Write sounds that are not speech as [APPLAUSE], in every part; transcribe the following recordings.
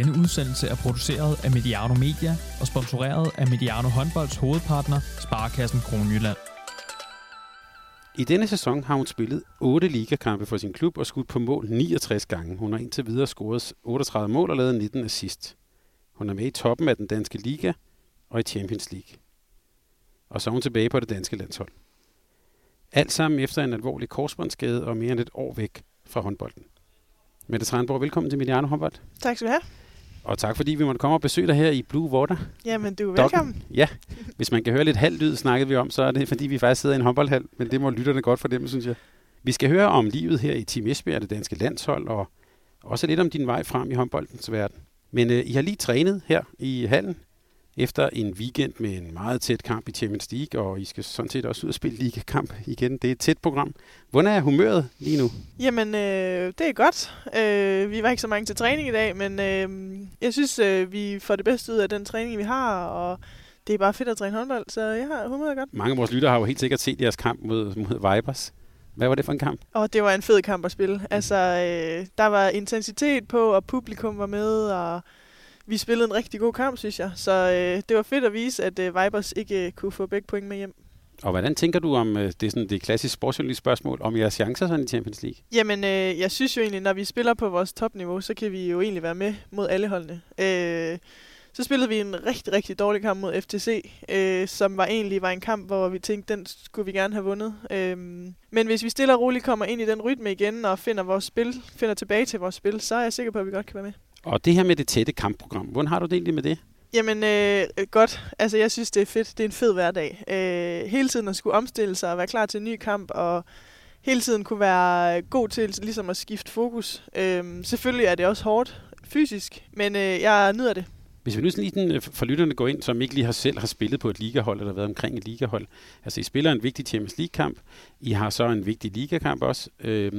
Denne udsendelse er produceret af Mediano Media og sponsoreret af Mediano Håndbolds hovedpartner, Sparkassen Kronjylland. I denne sæson har hun spillet 8 ligakampe for sin klub og skudt på mål 69 gange. Hun har indtil videre scoret 38 mål og lavet 19 assist. Hun er med i toppen af den danske liga og i Champions League. Og så er hun tilbage på det danske landshold. Alt sammen efter en alvorlig korsbåndsskade og mere end et år væk fra håndbolden. Mette Tranborg, velkommen til Mediano Håndbold. Tak skal du have. Og tak fordi vi måtte komme og besøge dig her i Blue Water. Jamen, du er Dokken. velkommen. Ja, hvis man kan høre lidt halv lyd, snakkede vi om, så er det fordi vi faktisk sidder i en håndboldhal, men det må lytterne godt fornemme, synes jeg. Vi skal høre om livet her i Team Esbjerg, det danske landshold, og også lidt om din vej frem i håndboldens verden. Men øh, I har lige trænet her i hallen, efter en weekend med en meget tæt kamp i Champions League, og I skal sådan set også ud og spille ligakamp igen. Det er et tæt program. Hvordan er humøret lige nu? Jamen, øh, det er godt. Øh, vi var ikke så mange til træning i dag, men øh, jeg synes, øh, vi får det bedste ud af den træning, vi har, og det er bare fedt at træne håndbold, så jeg har humøret godt. Mange af vores lyttere har jo helt sikkert set jeres kamp mod, mod Vipers. Hvad var det for en kamp? Og det var en fed kamp at spille. Altså, øh, der var intensitet på, og publikum var med, og vi spillede en rigtig god kamp, synes jeg. Så øh, det var fedt at vise, at øh, Vipers ikke øh, kunne få begge point med hjem. Og hvordan tænker du om, øh, det er sådan det klassiske sportsjournalist spørgsmål, om jeres chancer sådan i Champions League? Jamen, øh, jeg synes jo egentlig, når vi spiller på vores topniveau, så kan vi jo egentlig være med mod alle holdene. Øh, så spillede vi en rigtig, rigtig dårlig kamp mod FTC, øh, som var egentlig var en kamp, hvor vi tænkte, den skulle vi gerne have vundet. Øh, men hvis vi stille og roligt kommer ind i den rytme igen og finder vores spil, finder tilbage til vores spil, så er jeg sikker på, at vi godt kan være med. Og det her med det tætte kampprogram, hvordan har du det egentlig med det? Jamen, øh, godt. Altså, jeg synes, det er fedt. Det er en fed hverdag. Øh, hele tiden at skulle omstille sig og være klar til en ny kamp, og hele tiden kunne være god til ligesom at skifte fokus. Øh, selvfølgelig er det også hårdt fysisk, men øh, jeg nyder det. Hvis vi nu sådan lige den, for lytterne går ind, som ikke lige har selv har spillet på et ligahold, eller været omkring et ligahold. Altså, I spiller en vigtig Champions League-kamp. I har så en vigtig ligakamp også. Øh,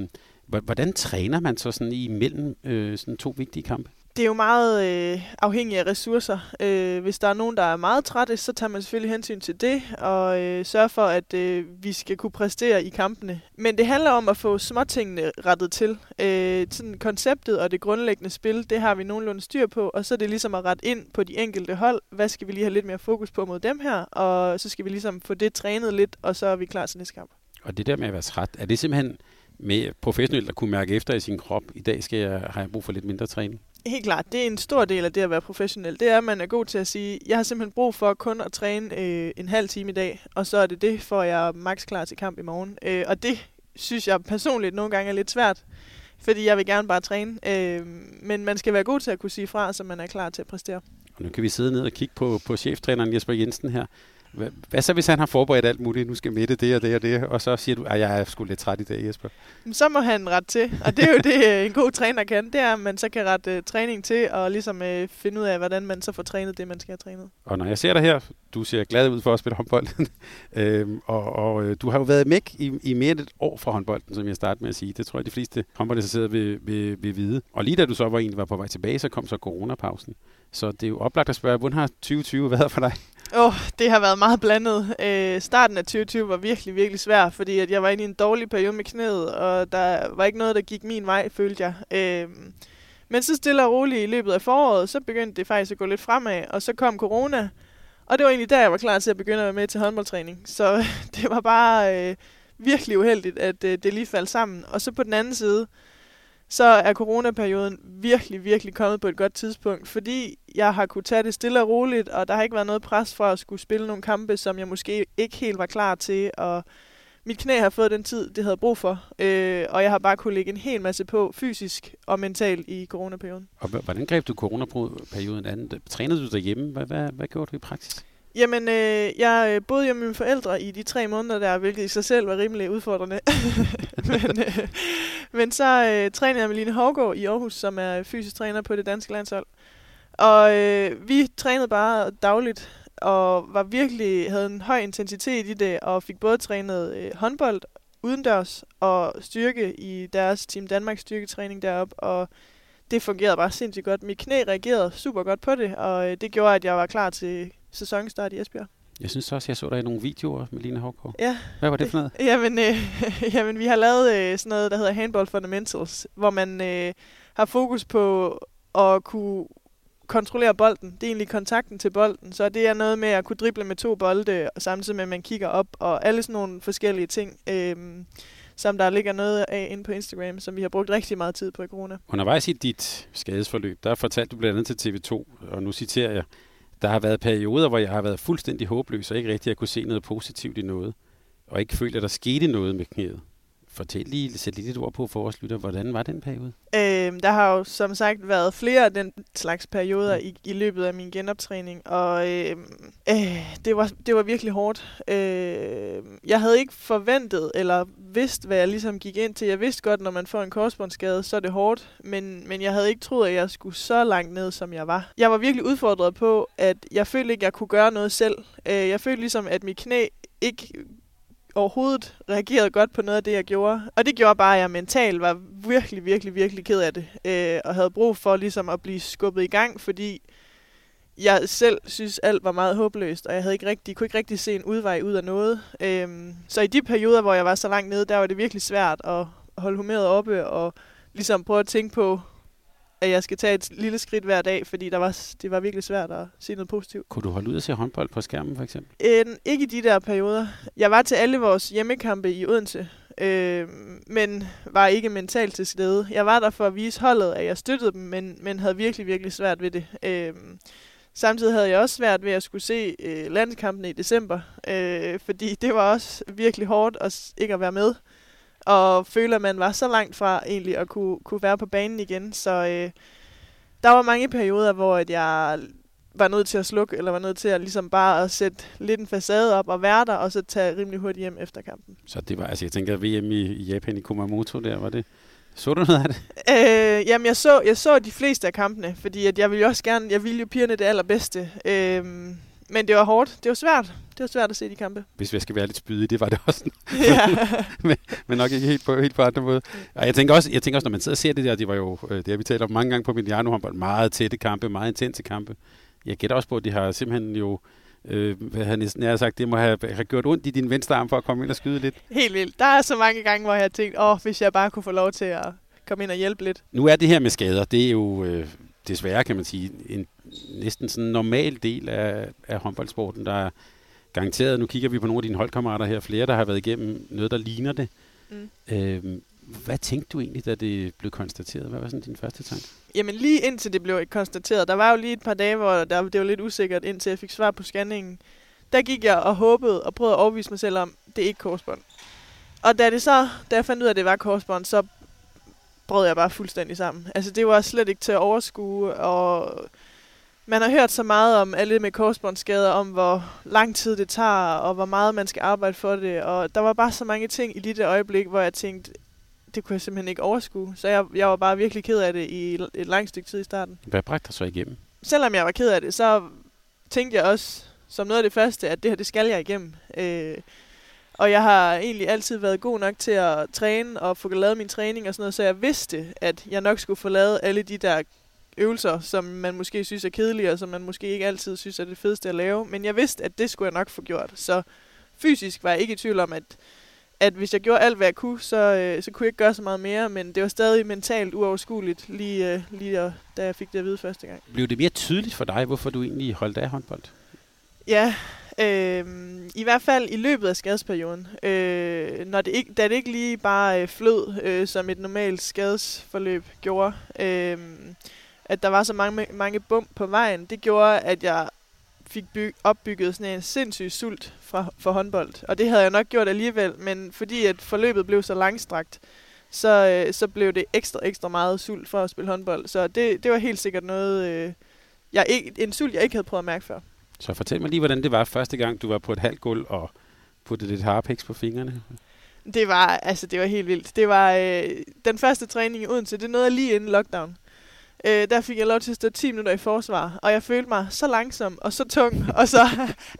hvordan træner man så sådan imellem øh, sådan to vigtige kampe? Det er jo meget øh, afhængigt af ressourcer. Øh, hvis der er nogen, der er meget trætte, så tager man selvfølgelig hensyn til det, og øh, sørger for, at øh, vi skal kunne præstere i kampene. Men det handler om at få småtingene rettet til. Øh, sådan konceptet og det grundlæggende spil, det har vi nogenlunde styr på, og så er det ligesom at rette ind på de enkelte hold. Hvad skal vi lige have lidt mere fokus på mod dem her? Og så skal vi ligesom få det trænet lidt, og så er vi klar til næste kamp. Og det der med at være træt, er det simpelthen med professionelt at kunne mærke efter i sin krop, i dag skal jeg, har jeg brug for lidt mindre træning? Helt klart, det er en stor del af det at være professionel. Det er, at man er god til at sige, jeg har simpelthen brug for kun at træne øh, en halv time i dag, og så er det det, for jeg er max klar til kamp i morgen. Øh, og det synes jeg personligt nogle gange er lidt svært, fordi jeg vil gerne bare træne. Øh, men man skal være god til at kunne sige fra, så man er klar til at præstere. Og nu kan vi sidde ned og kigge på, på cheftræneren Jesper Jensen her. Hvad, hvad så, hvis han har forberedt alt muligt? Nu skal Mette det og det og det, og så siger du, at jeg er sgu lidt træt i dag, Jesper. Så må han ret til, og det er jo det, en god træner kan. Det er, at man så kan rette uh, træning til, og ligesom uh, finde ud af, hvordan man så får trænet det, man skal have trænet. Og når jeg ser dig her, du ser glad ud for at spille håndbold, [LAUGHS] øhm, og, og øh, du har jo været med i, i mere end et år fra håndbolden, som jeg startede med at sige. Det tror jeg, de fleste håndboldinteresserede vil, vil, vil vide. Og lige da du så var egentlig var på vej tilbage, så kom så coronapausen. Så det er jo oplagt at spørge, hvordan har 2020 været for dig? Åh, oh, det har været meget blandet. Øh, starten af 2020 var virkelig, virkelig svær, fordi at jeg var inde i en dårlig periode med knæet, og der var ikke noget, der gik min vej, følte jeg. Øh, men så stille og roligt i løbet af foråret, så begyndte det faktisk at gå lidt fremad, og så kom corona, og det var egentlig der, jeg var klar til at begynde at være med til håndboldtræning. Så [LAUGHS] det var bare øh, virkelig uheldigt, at øh, det lige faldt sammen. Og så på den anden side, så er coronaperioden virkelig, virkelig kommet på et godt tidspunkt, fordi jeg har kunne tage det stille og roligt, og der har ikke været noget pres for at skulle spille nogle kampe, som jeg måske ikke helt var klar til, og mit knæ har fået den tid, det havde brug for, øh, og jeg har bare kunne lægge en hel masse på, fysisk og mentalt, i coronaperioden. Og hvordan greb du coronaperioden an? Trænede du derhjemme? Hvad, hvad, hvad gjorde du i praksis? Jamen, øh, jeg øh, boede jo med mine forældre i de tre måneder der, hvilket i sig selv var rimelig udfordrende. [LAUGHS] men, øh, men så øh, trænede jeg med Line Hovgaard i Aarhus, som er fysisk træner på det danske landshold. Og øh, vi trænede bare dagligt, og var virkelig havde en høj intensitet i det, og fik både trænet øh, håndbold udendørs og styrke i deres Team Danmarks styrketræning deroppe, og det fungerede bare sindssygt godt. Mit knæ reagerede super godt på det, og øh, det gjorde, at jeg var klar til sæsonstart i Esbjerg. Jeg synes også, jeg så dig i nogle videoer med Line Hårgaard. Ja. Hvad var det for noget? [LAUGHS] Jamen, øh, [LAUGHS] jamen vi har lavet øh, sådan noget, der hedder Handball Fundamentals, hvor man øh, har fokus på at kunne kontrollere bolden. Det er egentlig kontakten til bolden. Så det er noget med at kunne drible med to bolde, og samtidig med, at man kigger op, og alle sådan nogle forskellige ting, øhm, som der ligger noget af inde på Instagram, som vi har brugt rigtig meget tid på i corona. Undervejs i dit skadesforløb, der fortalte du blandt andet til TV2, og nu citerer jeg, der har været perioder, hvor jeg har været fuldstændig håbløs, og ikke rigtig har kunne se noget positivt i noget, og ikke følt, at der skete noget med knæet. Fortæl lige, sæt lige lidt ord på for vores lytter. Hvordan var den periode? Øh, der har jo som sagt været flere af den slags perioder i, i løbet af min genoptræning, og øh, øh, det, var, det var virkelig hårdt. Øh, jeg havde ikke forventet eller vidst, hvad jeg ligesom gik ind til. Jeg vidste godt, når man får en korsbåndsskade, så er det hårdt, men, men jeg havde ikke troet, at jeg skulle så langt ned, som jeg var. Jeg var virkelig udfordret på, at jeg følte ikke, at jeg kunne gøre noget selv. Øh, jeg følte ligesom, at mit knæ ikke overhovedet reagerede godt på noget af det, jeg gjorde. Og det gjorde bare, at jeg mentalt var virkelig, virkelig, virkelig ked af det. Øh, og havde brug for ligesom at blive skubbet i gang, fordi jeg selv synes, alt var meget håbløst, og jeg havde ikke rigtig, kunne ikke rigtig se en udvej ud af noget. Øhm, så i de perioder, hvor jeg var så langt nede, der var det virkelig svært at holde humøret oppe, og ligesom prøve at tænke på, at jeg skal tage et lille skridt hver dag, fordi der var, det var virkelig svært at sige noget positivt. Kunne du holde ud at se håndbold på skærmen, for eksempel? En, ikke i de der perioder. Jeg var til alle vores hjemmekampe i Odense, øh, men var ikke mentalt til stede. Jeg var der for at vise holdet, at jeg støttede dem, men, men havde virkelig, virkelig svært ved det. Øh, samtidig havde jeg også svært ved at skulle se øh, landskampene i december, øh, fordi det var også virkelig hårdt at ikke at være med og føle, at man var så langt fra egentlig at kunne, kunne være på banen igen. Så øh, der var mange perioder, hvor at jeg var nødt til at slukke, eller var nødt til at ligesom bare at sætte lidt en facade op og være der, og så tage rimelig hurtigt hjem efter kampen. Så det var, altså jeg tænker, VM i, i Japan i Kumamoto der, var det? Så du noget af det? Øh, jamen, jeg så, jeg så de fleste af kampene, fordi at jeg ville jo også gerne, jeg ville jo pigerne det allerbedste. Øh, men det var hårdt. Det var svært. Det var svært at se de kampe. Hvis vi skal være lidt spydige, det var det også. [LAUGHS] ja. [LAUGHS] men, men, nok ikke helt på, helt på andre måde. Og jeg tænker, også, jeg tænker også, når man sidder og ser det der, det var jo, øh, det har vi talt om mange gange på Mediano håndbold, meget tætte kampe, meget intense kampe. Jeg gætter også på, at de har simpelthen jo øh, hvad han næsten har sagt, det må have, have gjort ondt i din venstre arm for at komme ind og skyde lidt. Helt vildt. Der er så mange gange, hvor jeg har tænkt, åh, hvis jeg bare kunne få lov til at komme ind og hjælpe lidt. Nu er det her med skader, det er jo øh, desværre, kan man sige, en næsten sådan normal del af, af håndboldsporten, der er garanteret, nu kigger vi på nogle af dine holdkammerater her, flere, der har været igennem noget, der ligner det. Mm. Øhm, hvad tænkte du egentlig, da det blev konstateret? Hvad var sådan din første tanke? Jamen lige indtil det blev konstateret, der var jo lige et par dage, hvor der, det var lidt usikkert, indtil jeg fik svar på scanningen. Der gik jeg og håbede og prøvede at overbevise mig selv om, det er ikke korsbånd. Og da, det så, da jeg fandt ud af, at det var korsbånd, så brød jeg bare fuldstændig sammen. Altså det var slet ikke til at overskue, og man har hørt så meget om alle med korsbåndsskader, om hvor lang tid det tager, og hvor meget man skal arbejde for det. Og der var bare så mange ting i det øjeblik, hvor jeg tænkte, det kunne jeg simpelthen ikke overskue. Så jeg, jeg var bare virkelig ked af det i et langt stykke tid i starten. Hvad bragte dig så igennem? Selvom jeg var ked af det, så tænkte jeg også, som noget af det første, at det her, det skal jeg igennem. Øh, og jeg har egentlig altid været god nok til at træne og få lavet min træning og sådan noget, så jeg vidste, at jeg nok skulle få lavet alle de der øvelser, som man måske synes er kedelige, og som man måske ikke altid synes er det fedeste at lave. Men jeg vidste, at det skulle jeg nok få gjort. Så fysisk var jeg ikke i tvivl om, at, at hvis jeg gjorde alt, hvad jeg kunne, så, øh, så kunne jeg ikke gøre så meget mere. Men det var stadig mentalt uoverskueligt, lige, øh, lige da jeg fik det at vide første gang. Blev det mere tydeligt for dig, hvorfor du egentlig holdt af håndbold? Ja, øh, i hvert fald i løbet af skadesperioden. Øh, når det ikke, da det ikke lige bare øh, flød, øh, som et normalt skadesforløb gjorde. Øh, at der var så mange, mange bump på vejen, det gjorde, at jeg fik byg, opbygget sådan en sindssyg sult fra, for håndbold. Og det havde jeg nok gjort alligevel, men fordi at forløbet blev så langstrakt, så, øh, så blev det ekstra, ekstra meget sult for at spille håndbold. Så det, det var helt sikkert noget, øh, jeg ikke, en sult, jeg ikke havde prøvet at mærke før. Så fortæl mig lige, hvordan det var første gang, du var på et halvt gulv og puttede lidt harpex på fingrene. Det var, altså, det var helt vildt. Det var øh, den første træning i Odense, det nåede lige inden lockdown. Øh, der fik jeg lov til at stå 10 minutter i forsvar, og jeg følte mig så langsom og så tung, [LAUGHS] og så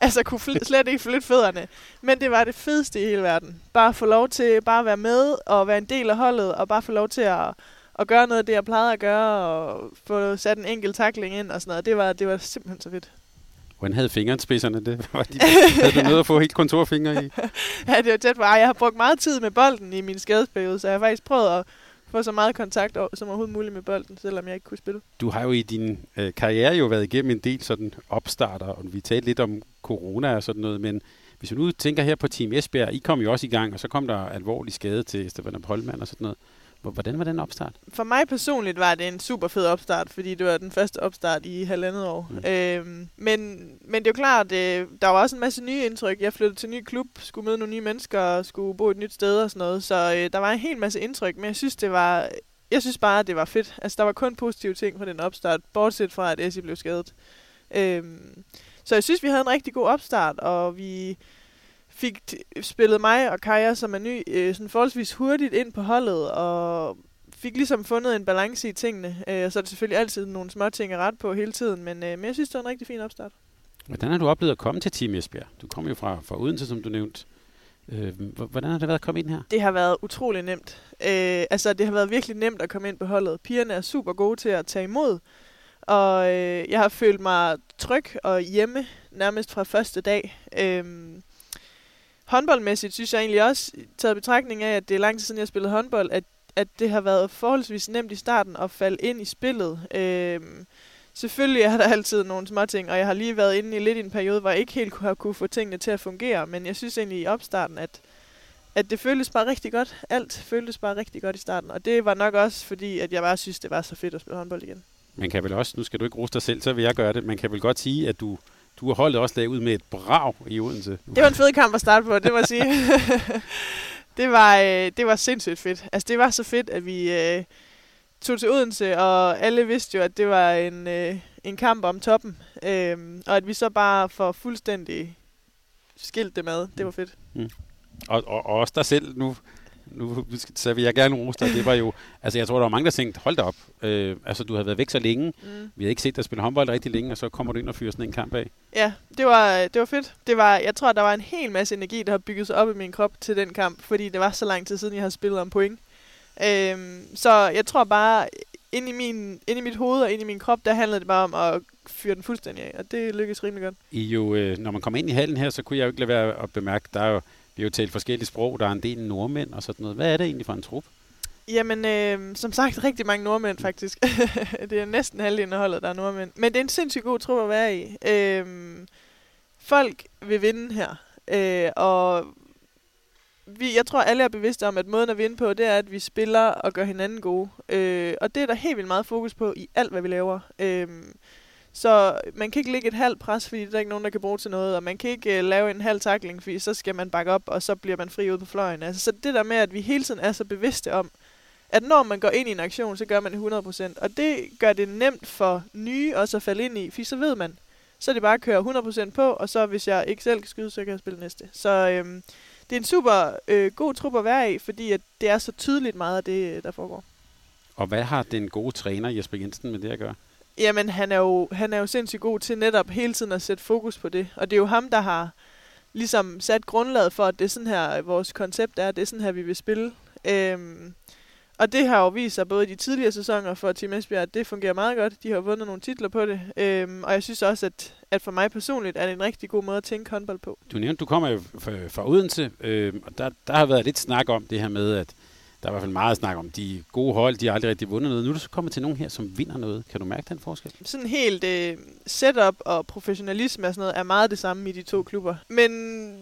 altså, kunne fl- slet ikke flytte fødderne. Men det var det fedeste i hele verden. Bare at få lov til bare at være med og være en del af holdet, og bare få lov til at, at gøre noget af det, jeg plejede at gøre, og få sat en enkelt takling ind og sådan noget. Det var, det var simpelthen så fedt. Hvordan havde fingerspidserne det? [LAUGHS] Var de, havde du noget at få helt kontorfingre i? [LAUGHS] ja, det var tæt på. Jeg har brugt meget tid med bolden i min skadesperiode, så jeg har faktisk prøvet at få så meget kontakt som overhovedet muligt med bolden, selvom jeg ikke kunne spille. Du har jo i din øh, karriere jo været igennem en del sådan opstarter, og vi talte lidt om corona og sådan noget, men hvis vi nu tænker her på Team Esbjerg, I kom jo også i gang, og så kom der alvorlig skade til Stefan Polman og sådan noget. Hvordan var den opstart? For mig personligt var det en super fed opstart, fordi det var den første opstart i halvandet år. Mm. Øhm, men, men det er jo klart, øh, der var også en masse nye indtryk. Jeg flyttede til en ny klub, skulle møde nogle nye mennesker skulle bo et nyt sted og sådan noget. Så øh, der var en hel masse indtryk, men jeg synes, det var, jeg synes bare, at det var fedt. Altså, der var kun positive ting fra den opstart, bortset fra, at Essie blev skadet. Øhm, så jeg synes, vi havde en rigtig god opstart, og vi fik spillet mig og Kaja, som er ny, øh, sådan forholdsvis hurtigt ind på holdet, og fik ligesom fundet en balance i tingene. Øh, så er det selvfølgelig altid nogle små ting at ret på hele tiden, men, øh, men jeg synes, det var en rigtig fin opstart. Hvordan har du oplevet at komme til Team Esbjerg? Du kom jo fra, fra Odense, som du nævnte. Øh, hvordan har det været at komme ind her? Det har været utrolig nemt. Øh, altså, det har været virkelig nemt at komme ind på holdet. Pigerne er super gode til at tage imod, og øh, jeg har følt mig tryg og hjemme nærmest fra første dag. Øh, håndboldmæssigt synes jeg egentlig også, taget betragtning af, at det er lang tid siden, jeg spillede håndbold, at, at det har været forholdsvis nemt i starten at falde ind i spillet. Øhm, selvfølgelig er der altid nogle små ting, og jeg har lige været inde i lidt i en periode, hvor jeg ikke helt kunne kunne få tingene til at fungere, men jeg synes egentlig i opstarten, at, at det føltes bare rigtig godt. Alt føltes bare rigtig godt i starten, og det var nok også fordi, at jeg bare synes, det var så fedt at spille håndbold igen. Man kan vel også, nu skal du ikke rose dig selv, så vil jeg gøre det, man kan vel godt sige, at du du har holdet også ud med et brag i Odense. Det var en fed kamp at starte på, det må jeg sige. [LAUGHS] det, var, øh, det var sindssygt fedt. Altså, det var så fedt, at vi øh, tog til Odense, og alle vidste jo, at det var en, øh, en kamp om toppen. Øh, og at vi så bare får fuldstændig skilt det med. Det var fedt. Mm. Og, og, og også dig selv nu nu så vil jeg gerne rose dig. Det var jo, altså jeg tror, der var mange, der tænkte, hold da op. Øh, altså du har været væk så længe. Mm. Vi har ikke set dig spille håndbold rigtig længe, og så kommer du ind og fyrer sådan en kamp af. Ja, det var, det var fedt. Det var, jeg tror, der var en hel masse energi, der har bygget sig op i min krop til den kamp, fordi det var så lang tid siden, jeg har spillet om point. Øhm, så jeg tror bare, ind i, min, ind i mit hoved og ind i min krop, der handlede det bare om at fyre den fuldstændig af, og det lykkedes rimelig godt. I jo, øh, når man kommer ind i hallen her, så kunne jeg jo ikke lade være at bemærke, der er jo vi har jo talt forskellige sprog, der er en del nordmænd og sådan noget. Hvad er det egentlig for en trup? Jamen, øh, som sagt, rigtig mange nordmænd faktisk. [LAUGHS] det er næsten halvdelen af holdet, der er nordmænd. Men det er en sindssygt god trup at være i. Øh, folk vil vinde her. Øh, og vi, jeg tror, alle er bevidste om, at måden at vinde på, det er, at vi spiller og gør hinanden gode. Øh, og det er der helt vildt meget fokus på i alt, hvad vi laver. Øh, så man kan ikke lægge et halvt pres, fordi der er ikke nogen, der kan bruge til noget, og man kan ikke uh, lave en halv takling, fordi så skal man bakke op, og så bliver man fri ud på fløjen. Altså, så det der med, at vi hele tiden er så bevidste om, at når man går ind i en aktion, så gør man det 100%. Og det gør det nemt for nye også at falde ind i, fordi så ved man, så er det bare at køre 100% på, og så hvis jeg ikke selv kan skyde, så kan jeg spille næste. Så øhm, det er en super øh, god trup at være i, fordi at det er så tydeligt meget af det, øh, der foregår. Og hvad har den gode træner Jesper Jensen med det at gøre? Jamen, han er, jo, han er jo sindssygt god til netop hele tiden at sætte fokus på det. Og det er jo ham, der har ligesom sat grundlaget for, at det er sådan her, vores koncept er, det er sådan her, vi vil spille. Øhm, og det har jo vist sig både i de tidligere sæsoner for Team Esbjerg, at det fungerer meget godt. De har vundet nogle titler på det. Øhm, og jeg synes også, at, at for mig personligt er det en rigtig god måde at tænke håndbold på. Du nævnte, du kommer jo fra, fra Odense, øh, og der, der har været lidt snak om det her med, at der er i hvert fald meget snak om, de gode hold, de har aldrig rigtig vundet noget. Nu er du så kommet til nogen her, som vinder noget. Kan du mærke den forskel? Sådan helt øh, setup og professionalisme og sådan noget er meget det samme i de to klubber. Men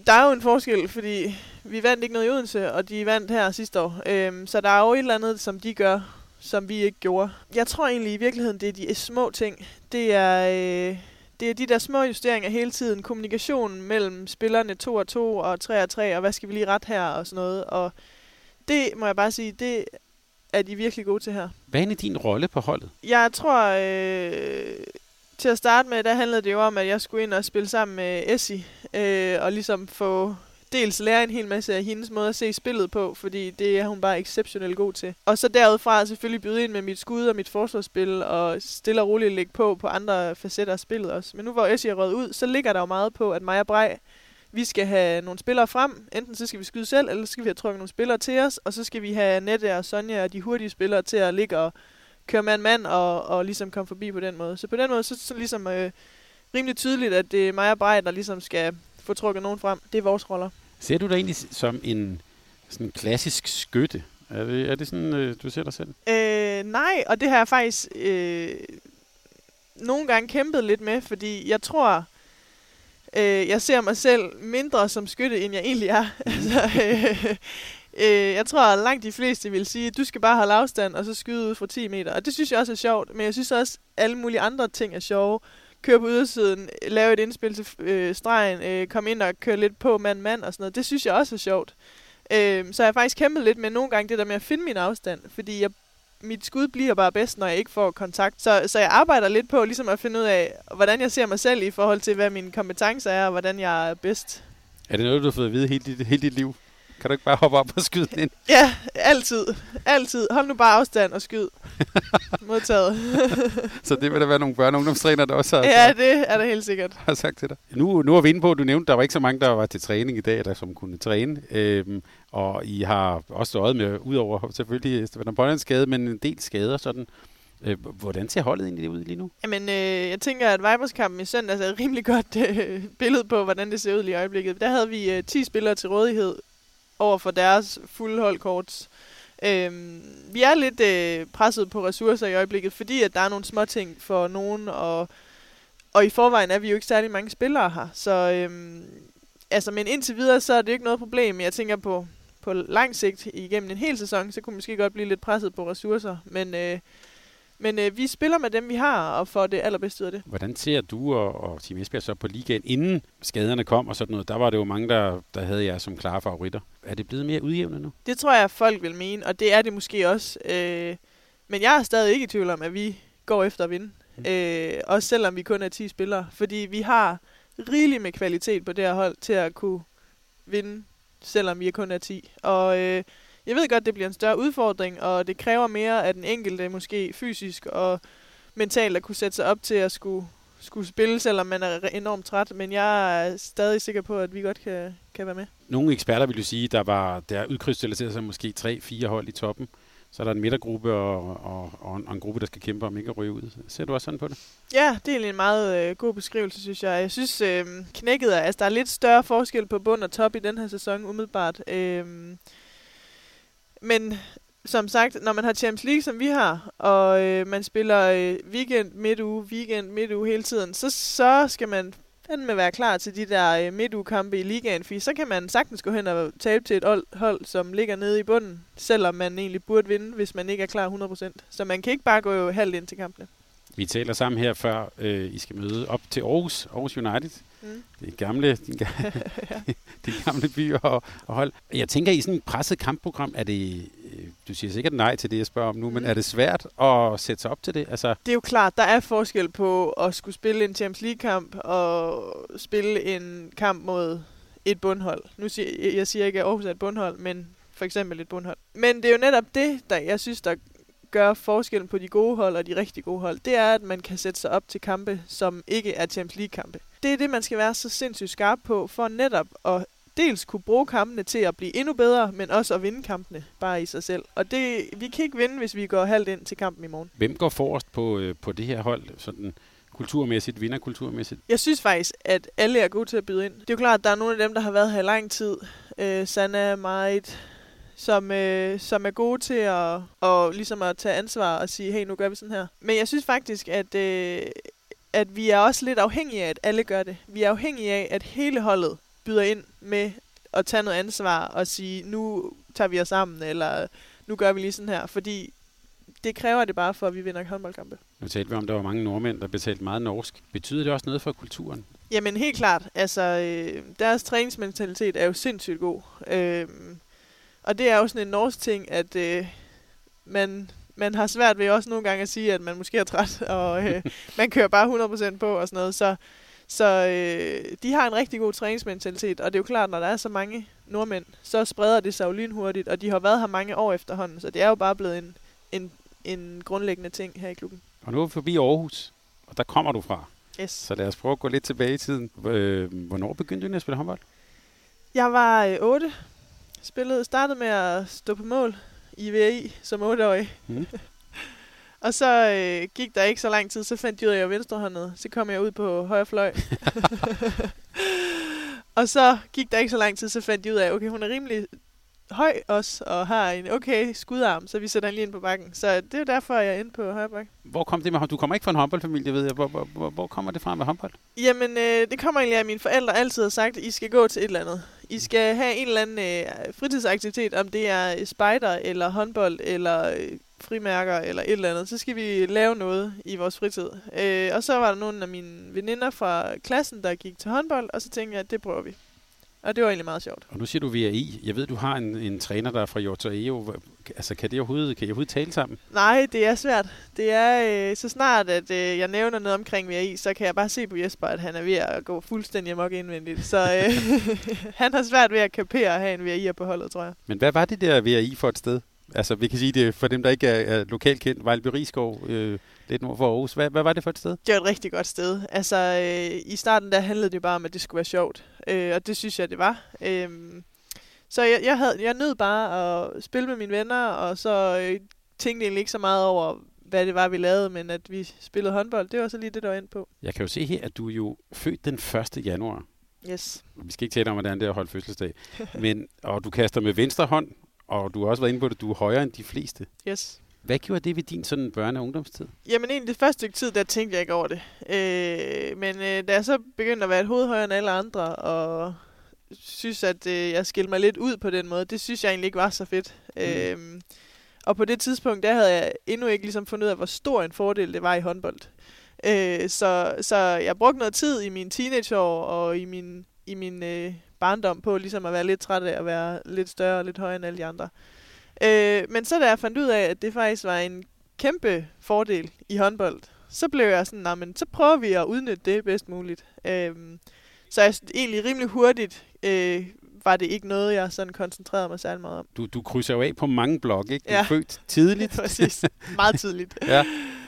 der er jo en forskel, fordi vi vandt ikke noget i Odense, og de vandt her sidste år. Øhm, så der er jo et eller andet, som de gør, som vi ikke gjorde. Jeg tror egentlig i virkeligheden, det er de små ting. Det er... Øh, det er de der små justeringer hele tiden. Kommunikationen mellem spillerne 2 og 2 og 3 og 3, og hvad skal vi lige ret her og sådan noget. Og det må jeg bare sige, det er de virkelig gode til her. Hvad er din rolle på holdet? Jeg tror, øh, til at starte med, der handlede det jo om, at jeg skulle ind og spille sammen med Essie, øh, og ligesom få dels lære en hel masse af hendes måde at se spillet på, fordi det er hun bare exceptionelt god til. Og så derudfra selvfølgelig byde ind med mit skud og mit forsvarsspil, og stille og roligt lægge på på andre facetter af spillet også. Men nu hvor Essie er røget ud, så ligger der jo meget på, at Maja Brej vi skal have nogle spillere frem. Enten så skal vi skyde selv, eller så skal vi have trukket nogle spillere til os, og så skal vi have Nette og Sonja og de hurtige spillere til at ligge og køre mand mand og, og ligesom komme forbi på den måde. Så på den måde så, så ligesom øh, rimelig tydeligt, at det er mig og Brej, der ligesom skal få trukket nogen frem. Det er vores roller. Ser du dig egentlig som en sådan klassisk skytte? Er det, er det sådan, øh, du ser dig selv? Øh, nej, og det har jeg faktisk øh, nogle gange kæmpet lidt med, fordi jeg tror, øh, jeg ser mig selv mindre som skytte, end jeg egentlig er. [LAUGHS] altså, øh, øh, jeg tror, at langt de fleste vil sige, at du skal bare holde afstand, og så skyde ud fra 10 meter. Og det synes jeg også er sjovt, men jeg synes også, at alle mulige andre ting er sjove. Køre på ydersiden, lave et indspil til øh, stregen, øh, komme ind og køre lidt på mand-mand og sådan noget. Det synes jeg også er sjovt. Øh, så jeg har faktisk kæmpet lidt med nogle gange det der med at finde min afstand, fordi jeg, mit skud bliver bare bedst, når jeg ikke får kontakt. Så, så jeg arbejder lidt på ligesom at finde ud af, hvordan jeg ser mig selv i forhold til, hvad mine kompetencer er, og hvordan jeg er bedst. Er det noget, du har fået at vide hele dit, hele dit liv? Kan du ikke bare hoppe op og skyde den ind? [LAUGHS] Ja, altid. Altid. Hold nu bare afstand og skyd. [LAUGHS] Modtaget. [LAUGHS] Så det vil der være nogle børne- og ungdomstræner, der også har, ja, det er der helt sikkert. har sagt til dig. Nu, nu er vi inde på, at du nævnte, at der var ikke så mange, der var til træning i dag, der som kunne træne. Øhm, og I har også stået med, udover selvfølgelig Stefan Bøjlens skade, men en del skader sådan. Øh, hvordan ser holdet egentlig ud lige nu? Jamen, øh, jeg tænker, at Vibers-kampen i søndags er et rimelig godt øh, billede på, hvordan det ser ud lige i øjeblikket. Der havde vi øh, 10 spillere til rådighed over for deres fulde holdkorts. Øhm, vi er lidt øh, presset på ressourcer i øjeblikket, fordi at der er nogle små ting for nogen, og, og i forvejen er vi jo ikke særlig mange spillere her. Så øhm, altså, men indtil videre, så er det ikke noget problem. Jeg tænker på, på lang sigt igennem en hel sæson, så kunne vi måske godt blive lidt presset på ressourcer. Men, øh, men øh, vi spiller med dem, vi har, og får det allerbedste ud af det. Hvordan ser du og, og Team Esbjerg så på ligaen, inden skaderne kom og sådan noget? Der var det jo mange, der, der havde jer som klare favoritter. Er det blevet mere udjævnet nu? Det tror jeg, folk vil mene, og det er det måske også. Øh, men jeg er stadig ikke i tvivl om, at vi går efter at vinde. Mm. Øh, også selvom vi kun er 10 spillere. Fordi vi har rigeligt med kvalitet på det her hold til at kunne vinde, selvom vi er kun er 10. Og øh, jeg ved godt, det bliver en større udfordring, og det kræver mere af den enkelte, måske fysisk og mentalt, at kunne sætte sig op til at skulle, skulle spille, selvom man er enormt træt. Men jeg er stadig sikker på, at vi godt kan, kan være med. Nogle eksperter vil jo sige, der var der udkrystalliseret sig måske tre-fire hold i toppen. Så er der en midtergruppe og, og, og, en, og en gruppe, der skal kæmpe om ikke at ryge ud. Ser du også sådan på det? Ja, det er egentlig en meget øh, god beskrivelse, synes jeg. Jeg synes, øh, knækket er, altså der er lidt større forskel på bund og top i den her sæson, umiddelbart. Øh, men som sagt, når man har Champions League, som vi har, og øh, man spiller øh, weekend, midtuge, weekend, midtuge hele tiden, så, så skal man fandme være klar til de der øh, midtugekampe i ligaen, for så kan man sagtens gå hen og tabe til et hold, som ligger nede i bunden, selvom man egentlig burde vinde, hvis man ikke er klar 100%. Så man kan ikke bare gå halvt ind til kampene. Vi taler sammen her før øh, I skal møde op til Aarhus, Aarhus United. Mm. Det er gamle, din, gamle, [LAUGHS] [LAUGHS] de gamle byer og, og hold. Jeg tænker, i sådan et presset kampprogram, er det, øh, du siger sikkert nej til det, jeg spørger om nu, mm. men er det svært at sætte sig op til det? Altså... Det er jo klart, der er forskel på at skulle spille en Champions League-kamp og spille en kamp mod et bundhold. Nu siger jeg siger ikke, at Aarhus er et bundhold, men for eksempel et bundhold. Men det er jo netop det, der jeg synes, der gør forskellen på de gode hold og de rigtig gode hold, det er, at man kan sætte sig op til kampe, som ikke er Champions League-kampe. Det er det, man skal være så sindssygt skarp på, for netop at dels kunne bruge kampene til at blive endnu bedre, men også at vinde kampene bare i sig selv. Og det, vi kan ikke vinde, hvis vi går halvt ind til kampen i morgen. Hvem går forrest på, øh, på det her hold, sådan kulturmæssigt, vinderkulturmæssigt? Jeg synes faktisk, at alle er gode til at byde ind. Det er jo klart, at der er nogle af dem, der har været her i lang tid. Øh, Sanna, Marit, som, øh, som er gode til at, og ligesom at tage ansvar og sige, hey, nu gør vi sådan her. Men jeg synes faktisk, at, øh, at vi er også lidt afhængige af, at alle gør det. Vi er afhængige af, at hele holdet byder ind med at tage noget ansvar og sige, nu tager vi os sammen, eller nu gør vi lige sådan her. Fordi det kræver det bare for, at vi vinder håndboldkampe. Nu talte vi om, at der var mange nordmænd, der betalte meget norsk. Betyder det også noget for kulturen? Jamen helt klart. Altså, øh, deres træningsmentalitet er jo sindssygt god. Øh, og det er jo sådan en norsk ting, at øh, man, man har svært ved også nogle gange at sige, at man måske er træt, [LAUGHS] og øh, man kører bare 100% på og sådan noget. Så, så øh, de har en rigtig god træningsmentalitet, og det er jo klart, når der er så mange nordmænd, så spreder det sig jo lynhurtigt, og de har været her mange år efterhånden, så det er jo bare blevet en, en, en grundlæggende ting her i klubben. Og nu er vi forbi Aarhus, og der kommer du fra. Yes. Så lad os prøve at gå lidt tilbage i tiden. Øh, hvornår begyndte du at spille håndbold? Jeg var øh, 8, spillede, startede med at stå på mål i VI som 8-årig. Mm. [LAUGHS] og så øh, gik der ikke så lang tid, så fandt jeg ud af, at jeg venstrehåndet. Så kom jeg ud på højre fløj. [LAUGHS] og så gik der ikke så lang tid, så fandt jeg ud af, okay, hun er rimelig høj også, og har en okay skudarm, så vi sætter han lige ind på bakken. Så det er derfor, jeg er inde på højre bak. Hvor kom det med Du kommer ikke fra en håndboldfamilie, ved jeg. Hvor, hvor, hvor, hvor kommer det fra med håndbold? Jamen, øh, det kommer egentlig af, at mine forældre altid har sagt, at I skal gå til et eller andet. I skal have en eller anden øh, fritidsaktivitet, om det er øh, spider, eller håndbold, eller øh, frimærker, eller et eller andet. Så skal vi lave noget i vores fritid. Øh, og så var der nogle af mine veninder fra klassen, der gik til håndbold, og så tænkte jeg, at det prøver vi. Og det var egentlig meget sjovt. Og nu siger du VAI. Jeg ved, du har en, en træner, der er fra Hjort EO. Altså, kan, det overhovedet, kan I overhovedet tale sammen? Nej, det er svært. Det er øh, så snart, at øh, jeg nævner noget omkring VAI, så kan jeg bare se på Jesper, at han er ved at gå fuldstændig amok indvendigt. Så øh, [LAUGHS] han har svært ved at kapere at have en VAI på holdet, tror jeg. Men hvad var det der VAI for et sted? Altså, vi kan sige det for dem, der ikke er, er lokalt kendt. Vejleby Rigskov, øh, lidt nord for Aarhus. Hvad, hvad var det for et sted? Det var et rigtig godt sted. Altså, øh, i starten der handlede det bare om, at det skulle være sjovt. Øh, og det synes jeg, det var. Øh, så jeg, jeg, havde, jeg nød bare at spille med mine venner, og så øh, tænkte egentlig ikke så meget over, hvad det var, vi lavede, men at vi spillede håndbold, det var så lige det, der var ind på. Jeg kan jo se her, at du er jo født den 1. januar. Yes. Vi skal ikke tale om, hvordan det er at holde fødselsdag. Men, og du kaster med venstre hånd, og du har også været inde på det, du er højere end de fleste. Yes. Hvad gjorde det ved din sådan børne- og ungdomstid? Jamen egentlig det første stykke tid, der tænkte jeg ikke over det. Øh, men øh, da jeg så begyndte at være et hoved højere end alle andre, og synes, at øh, jeg skilte mig lidt ud på den måde, det synes jeg egentlig ikke var så fedt. Mm. Øh, og på det tidspunkt, der havde jeg endnu ikke ligesom fundet ud af, hvor stor en fordel det var i håndbold. Øh, så, så jeg brugte noget tid i mine teenageår og i min, i min øh, barndom på ligesom at være lidt træt af at være lidt større og lidt højere end alle de andre. Øh, men så da jeg fandt ud af, at det faktisk var en kæmpe fordel i håndbold, så blev jeg sådan, men så prøver vi at udnytte det bedst muligt. Øh, så jeg egentlig rimelig hurtigt øh, var det ikke noget, jeg sådan koncentrerede mig særlig meget om. Du, du krydser jo af på mange blog, ikke? Du ja. er født tidligt. [LAUGHS] Præcis. Meget tidligt. [LAUGHS] ja.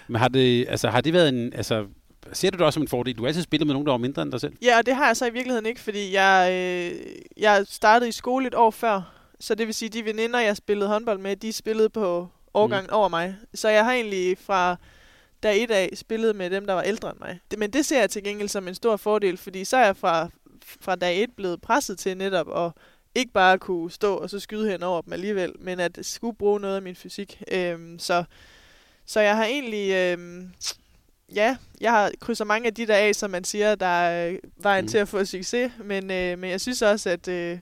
Men har det, altså, har det været en... Altså, ser du det også som en fordel? Du har altid spillet med nogen, der var mindre end dig selv. Ja, og det har jeg så i virkeligheden ikke, fordi jeg, øh, jeg startede i skole et år før. Så det vil sige, de veninder, jeg spillede håndbold med, de spillede på årgangen mm. over mig. Så jeg har egentlig fra dag et af spillet med dem, der var ældre end mig. Men det ser jeg til gengæld som en stor fordel, fordi så er jeg fra fra dag et blevet presset til netop at ikke bare kunne stå og så skyde hen over dem alligevel, men at skulle bruge noget af min fysik. Øhm, så, så jeg har egentlig, øhm, ja, jeg har krydset mange af de der af, som man siger, der er vejen mm. til at få succes, men, øh, men jeg synes også, at, øh,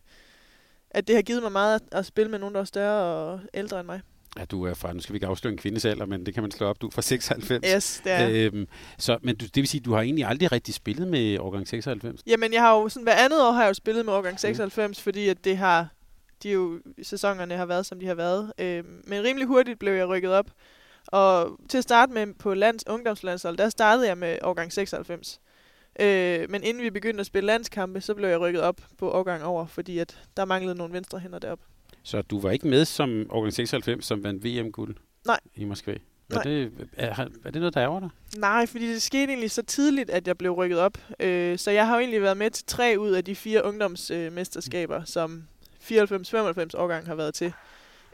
at det har givet mig meget at, at spille med nogen, der er større og ældre end mig. Ja, du er fra, nu skal vi ikke afsløre en kvindes alder, men det kan man slå op. Du er fra 96. Yes, det er øhm, så, Men du, det vil sige, du har egentlig aldrig rigtig spillet med årgang 96? Jamen, jeg har jo sådan, hver andet år har jeg jo spillet med årgang 96, mm. fordi at det har, de jo, sæsonerne har været, som de har været. Øhm, men rimelig hurtigt blev jeg rykket op. Og til at starte med på lands, ungdomslandshold, der startede jeg med årgang 96. Øh, men inden vi begyndte at spille landskampe, så blev jeg rykket op på årgang over, fordi at der manglede nogle venstre hænder deroppe. Så du var ikke med som Organ 96, som vandt VM-guld Nej. i Moskva? Er det, er, er det noget, der ærger dig? Nej, fordi det skete egentlig så tidligt, at jeg blev rykket op. Øh, så jeg har jo egentlig været med til tre ud af de fire ungdomsmesterskaber, øh, som 94-95 årgang har været til.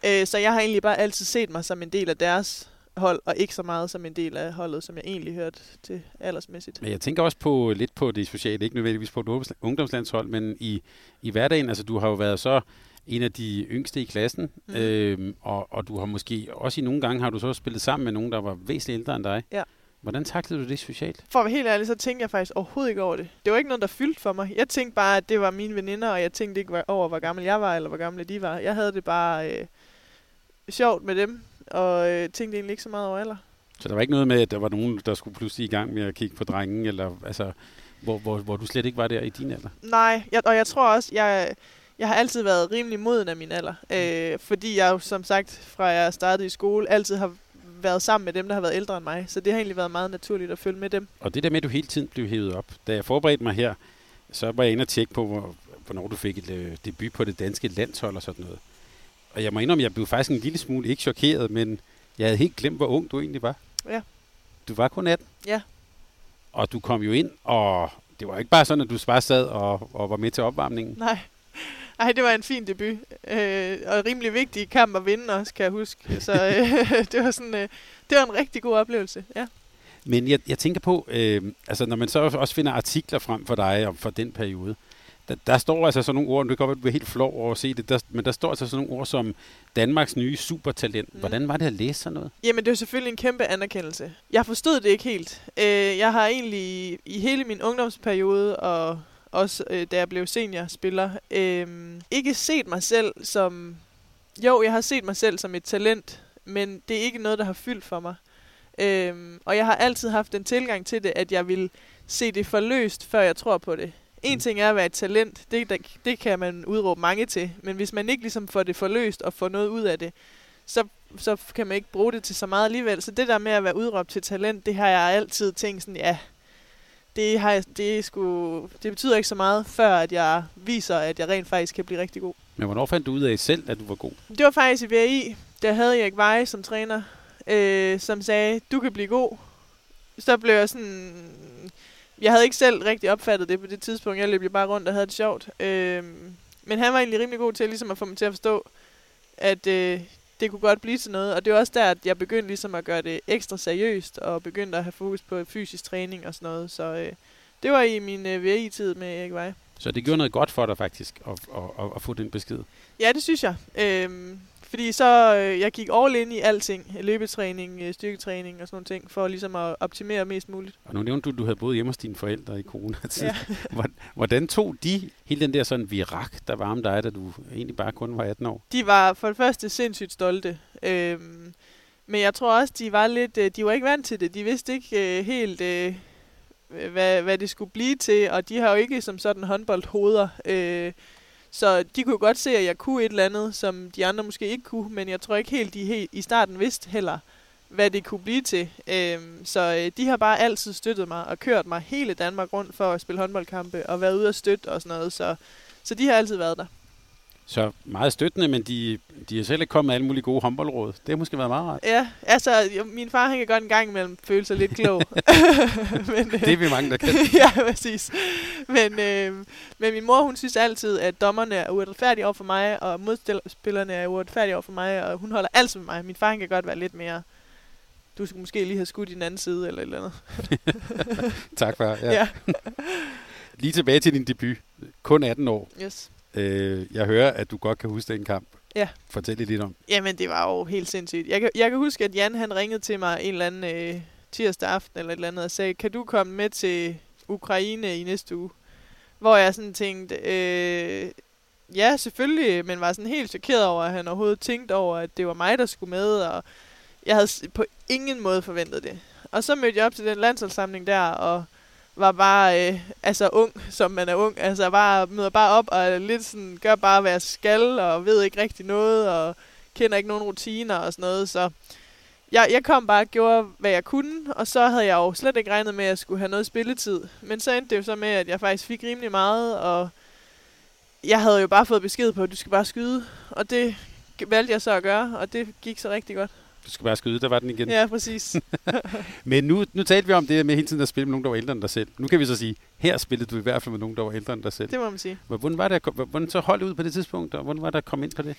Øh, så jeg har egentlig bare altid set mig som en del af deres hold, og ikke så meget som en del af holdet, som jeg egentlig hørte til aldersmæssigt. Men jeg tænker også på lidt på det sociale, ikke nødvendigvis på et ungdomslandshold, men i, i hverdagen, altså du har jo været så en af de yngste i klassen, mm. øhm, og, og du har måske også i nogle gange har du så spillet sammen med nogen, der var væsentligt ældre end dig. Ja. Hvordan taklede du det socialt? For at være helt ærlig, så tænkte jeg faktisk overhovedet ikke over det. Det var ikke noget, der fyldte for mig. Jeg tænkte bare, at det var mine veninder, og jeg tænkte ikke over, hvor gammel jeg var, eller hvor gamle de var. Jeg havde det bare øh, sjovt med dem, og øh, tænkte egentlig ikke så meget over alder. Så der var ikke noget med, at der var nogen, der skulle pludselig i gang med at kigge på drengen, eller altså, hvor, hvor, hvor du slet ikke var der i din alder? Nej, jeg, og jeg tror også, jeg, jeg har altid været rimelig moden af min alder. Øh, fordi jeg jo, som sagt, fra jeg startede i skole, altid har været sammen med dem, der har været ældre end mig. Så det har egentlig været meget naturligt at følge med dem. Og det der med, at du hele tiden blev hævet op. Da jeg forberedte mig her, så var jeg inde og tjekke på, hvor, hvornår du fik et øh, debut på det danske landshold og sådan noget. Og jeg må indrømme, jeg blev faktisk en lille smule ikke chokeret, men jeg havde helt glemt, hvor ung du egentlig var. Ja. Du var kun 18. Ja. Og du kom jo ind, og det var ikke bare sådan, at du bare sad og, og var med til opvarmningen. Nej. Ej, det var en fin debut. Øh, og rimelig vigtig kamp at vinde også, kan jeg huske. Så øh, [LAUGHS] det, var sådan, øh, det var en rigtig god oplevelse, ja. Men jeg, jeg tænker på, øh, altså når man så også finder artikler frem for dig om for den periode, Der, der står altså sådan nogle ord, det kan godt være, du helt flov over at se det, der, men der står altså sådan nogle ord som Danmarks nye supertalent. Mm. Hvordan var det at læse sådan noget? Jamen, det er selvfølgelig en kæmpe anerkendelse. Jeg forstod det ikke helt. Øh, jeg har egentlig i hele min ungdomsperiode, og også øh, da jeg blev seniorspiller, øh, ikke set mig selv som... Jo, jeg har set mig selv som et talent, men det er ikke noget, der har fyldt for mig. Øh, og jeg har altid haft den tilgang til det, at jeg vil se det forløst, før jeg tror på det. En Mm. ting er at være et talent, det, der, det kan man udråbe mange til, men hvis man ikke ligesom får det forløst og får noget ud af det, så, så kan man ikke bruge det til så meget alligevel. Så det der med at være udråbt til talent, det har jeg altid tænkt sådan, ja, det, har jeg, det, sgu, det betyder ikke så meget, før at jeg viser, at jeg rent faktisk kan blive rigtig god. Men hvornår fandt du ud af selv, at du var god? Det var faktisk i VI, der havde Erik Veje som træner, øh, som sagde, du kan blive god. Så blev jeg sådan... Jeg havde ikke selv rigtig opfattet det på det tidspunkt. Jeg løb jo bare rundt og havde det sjovt. Øh, men han var egentlig rimelig god til ligesom at få mig til at forstå, at øh, det kunne godt blive til noget. Og det var også der, at jeg begyndte ligesom at gøre det ekstra seriøst, og begyndte at have fokus på fysisk træning og sådan noget. Så øh, det var i min øh, VI-tid med Erik Veje. Så det gjorde noget godt for dig faktisk, at, at, at, at få den besked. Ja, det synes jeg. Øhm, fordi så øh, jeg gik all in i alting. Løbetræning, øh, styrketræning og sådan nogle ting, for ligesom at optimere mest muligt. Og nu nævnte du, at du havde boet hjemme hos dine forældre i coronatid. Ja. [LAUGHS] Hvor- Hvordan tog de hele den der sådan virak, der var om dig, da du egentlig bare kun var 18 år? De var for det første sindssygt stolte. Øhm, men jeg tror også, de var lidt, øh, de var ikke vant til det. De vidste ikke øh, helt, øh, hvad, hvad det skulle blive til, og de har jo ikke som sådan håndboldhoveder. Øh, så de kunne godt se, at jeg kunne et eller andet, som de andre måske ikke kunne, men jeg tror ikke helt, de helt i starten vidste heller, hvad det kunne blive til. Øhm, så øh, de har bare altid støttet mig og kørt mig hele Danmark rundt for at spille håndboldkampe og været ude og støtte og sådan noget. Så, så de har altid været der. Så meget støttende, men de, de er selv ikke kommet med alle mulige gode håndboldråd. Det har måske været meget rart. Ja, altså, min far han kan godt en gang imellem føle sig lidt klog. [LAUGHS] men, øh, Det er vi mange, der kan. [LAUGHS] ja, præcis. Men, øh, men min mor, hun synes altid, at dommerne er uretfærdige over for mig, og modspillerne er uretfærdige over for mig, og hun holder altid med mig. Min far han kan godt være lidt mere, du skulle måske lige have skudt i den anden side, eller et eller andet. [LAUGHS] Tak for Ja, ja. Lige tilbage til din debut. Kun 18 år. yes. Øh, jeg hører, at du godt kan huske den kamp. Ja. Fortæl lidt om. Jamen, det var jo helt sindssygt. Jeg kan, jeg kan huske, at Jan han ringede til mig en eller anden øh, tirsdag aften eller et eller andet og sagde, kan du komme med til Ukraine i næste uge? Hvor jeg sådan tænkte, øh, ja selvfølgelig, men var sådan helt chokeret over, at han overhovedet tænkte over, at det var mig, der skulle med, og jeg havde på ingen måde forventet det. Og så mødte jeg op til den landsholdssamling der, og var bare øh, altså ung, som man er ung. Altså bare møder bare op og lidt sådan, gør bare, hvad jeg skal, og ved ikke rigtig noget, og kender ikke nogen rutiner og sådan noget. Så jeg, jeg kom bare og gjorde, hvad jeg kunne, og så havde jeg jo slet ikke regnet med, at jeg skulle have noget spilletid. Men så endte det jo så med, at jeg faktisk fik rimelig meget, og jeg havde jo bare fået besked på, at du skal bare skyde. Og det valgte jeg så at gøre, og det gik så rigtig godt. Du skal bare skyde, der var den igen. Ja, præcis. [LAUGHS] Men nu, nu talte vi om det med hele tiden at spille med nogen, der var ældre end dig selv. Nu kan vi så sige, her spillede du i hvert fald med nogen, der var ældre end dig selv. det må man sige. Hvordan var det, hvordan så holdt ud på det tidspunkt, og hvordan var det at komme ind på det?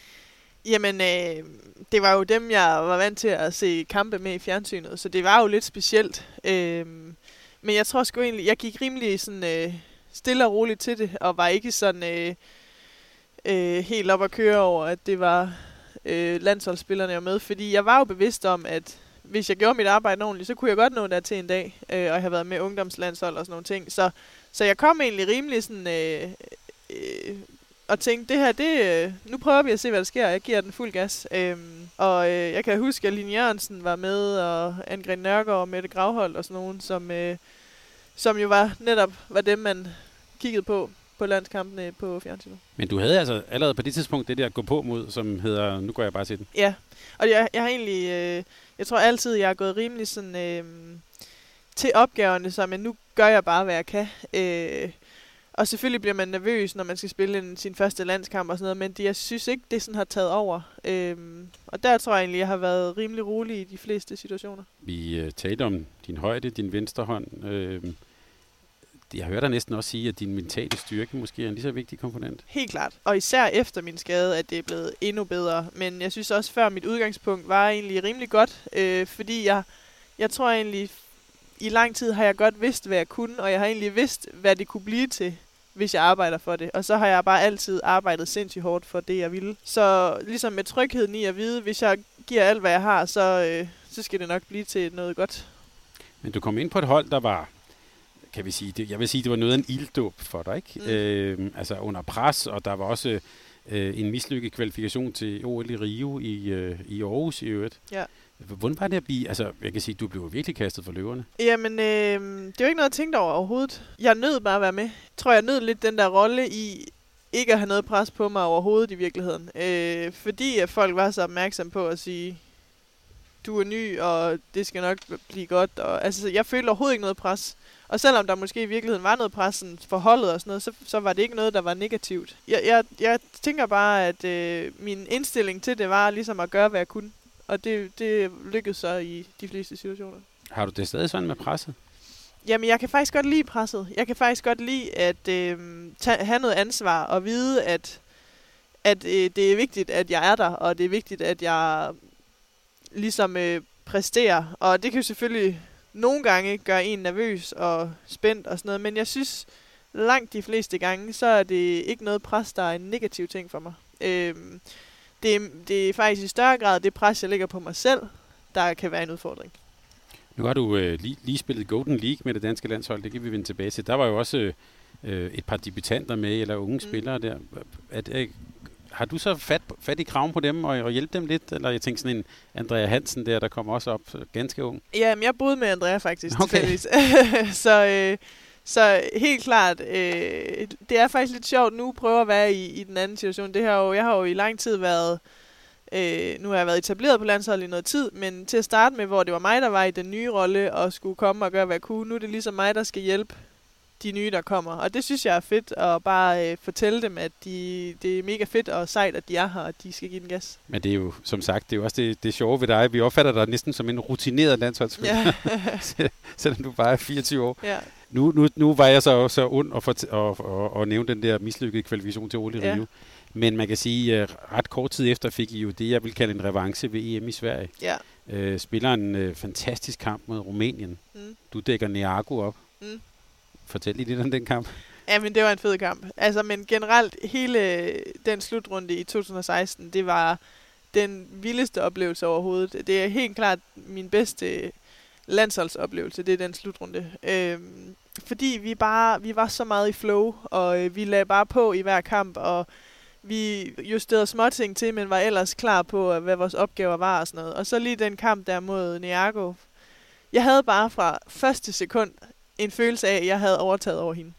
Jamen, øh, det var jo dem, jeg var vant til at se kampe med i fjernsynet, så det var jo lidt specielt. Øh, men jeg tror sgu egentlig, jeg gik rimelig sådan, øh, stille og roligt til det, og var ikke sådan øh, øh, helt op at køre over, at det var øh, landsholdsspillerne, er var med. Fordi jeg var jo bevidst om, at hvis jeg gjorde mit arbejde ordentligt, så kunne jeg godt nå der til en dag, øh, og have været med ungdomslandshold og sådan nogle ting. Så, så jeg kom egentlig rimelig sådan... Øh, øh, og tænkte, det her, det, øh, nu prøver vi at se, hvad der sker. Jeg giver den fuld gas. Øhm, og øh, jeg kan huske, at Line Jørgensen var med, og Angrin Nørgaard og Mette Gravhold og sådan nogen, som, øh, som jo var netop var dem, man kiggede på på landskampene på fjernsynet. Men du havde altså allerede på det tidspunkt det der gå på mod, som hedder, nu går jeg bare til den. Ja, og jeg, jeg har egentlig, øh, jeg tror altid, jeg har gået rimelig sådan, øh, til opgaverne, så men nu gør jeg bare, hvad jeg kan. Øh, og selvfølgelig bliver man nervøs, når man skal spille en, sin første landskamp og sådan noget, men det, jeg synes ikke, det sådan har taget over. Øhm, og der tror jeg egentlig, jeg har været rimelig rolig i de fleste situationer. Vi øh, talte om din højde, din venstre hånd. Øh, jeg hører dig næsten også sige, at din mentale styrke måske er en lige så vigtig komponent. Helt klart. Og især efter min skade, at det er blevet endnu bedre. Men jeg synes også, før mit udgangspunkt var egentlig rimelig godt, øh, fordi jeg, jeg tror egentlig, i lang tid har jeg godt vidst, hvad jeg kunne, og jeg har egentlig vidst, hvad det kunne blive til. hvis jeg arbejder for det. Og så har jeg bare altid arbejdet sindssygt hårdt for det, jeg ville. Så ligesom med trygheden i at vide, hvis jeg giver alt, hvad jeg har, så, øh, så skal det nok blive til noget godt. Men du kom ind på et hold, der var, kan vi sige, det, jeg vil sige, det var noget af en ilddåb for dig, ikke? Mm. Øh, altså under pres, og der var også øh, en mislykket kvalifikation til OL i Rio i, øh, i Aarhus i øvrigt. Ja. Hvordan var det at blive, altså jeg kan sige, du blev virkelig kastet for løverne. Jamen, øh, det er jo ikke noget, jeg tænkte over overhovedet. Jeg nød bare at være med. Jeg tror, jeg nød lidt den der rolle i ikke at have noget pres på mig overhovedet i virkeligheden. Øh, fordi at folk var så opmærksomme på at sige, du er ny, og det skal nok blive godt. Og, altså, jeg følte overhovedet ikke noget pres. Og selvom der måske i virkeligheden var noget pres for holdet og sådan noget, så, så var det ikke noget, der var negativt. Jeg, jeg, jeg tænker bare, at øh, min indstilling til det var ligesom at gøre, hvad jeg kunne. Og det, det lykkedes så i de fleste situationer. Har du det stadig sådan med presset? Jamen, jeg kan faktisk godt lide presset. Jeg kan faktisk godt lide at øh, tage, have noget ansvar og vide, at, at øh, det er vigtigt, at jeg er der, og det er vigtigt, at jeg ligesom øh, præsterer. Og det kan jo selvfølgelig nogle gange gøre en nervøs og spændt og sådan noget, men jeg synes langt de fleste gange, så er det ikke noget pres, der er en negativ ting for mig. Øh, det, er, det er faktisk i større grad det pres, jeg lægger på mig selv, der kan være en udfordring. Nu har du øh, lige, lige spillet Golden League med det danske landshold, det kan vi vende tilbage til. Der var jo også øh, et par debutanter med, eller unge mm. spillere der. At, øh, har du så fat, fat i kraven på dem og, og hjælpe dem lidt? Eller jeg tænker sådan en Andrea Hansen der, der kommer også op ganske ung. Jamen, jeg boede med Andrea faktisk. Okay. [LAUGHS] så, øh, så helt klart, øh, det er faktisk lidt sjovt nu at prøve at være i, i den anden situation. Det her jo, jeg har jo i lang tid været, øh, nu har jeg været etableret på landsholdet i noget tid, men til at starte med, hvor det var mig, der var i den nye rolle og skulle komme og gøre, hvad jeg kunne, nu er det ligesom mig, der skal hjælpe de nye, der kommer. Og det synes jeg er fedt at bare øh, fortælle dem, at de, det er mega fedt og sejt, at de er her, og de skal give den gas. Men det er jo, som sagt, det er jo også det, det sjove ved dig. Vi opfatter dig næsten som en rutineret landsholdsspiller, ja. [LAUGHS] selvom du bare er 24 år. Ja. Nu, nu, nu var jeg så så ond at, fort- og, og, og nævne den der mislykkede kvalifikation til OL i Ja. Rio. Men man kan sige, at ret kort tid efter fik I jo det, jeg vil kalde en revanche ved EM i Sverige. Ja. Øh, spiller en øh, fantastisk kamp mod Rumænien. Mm. Du dækker Neago op. Mm. Fortæl lige lidt om den kamp. Ja, men det var en fed kamp. Altså, men generelt, hele øh, den slutrunde i 2016, det var den vildeste oplevelse overhovedet. Det er helt klart min bedste landsholdsoplevelse, det er den slutrunde. Øhm, fordi vi bare, vi var så meget i flow, og øh, vi lagde bare på i hver kamp, og vi justerede småting til, men var ellers klar på, øh, hvad vores opgaver var og sådan noget. Og så lige den kamp der mod Niago. Jeg havde bare fra første sekund en følelse af, at jeg havde overtaget over hende.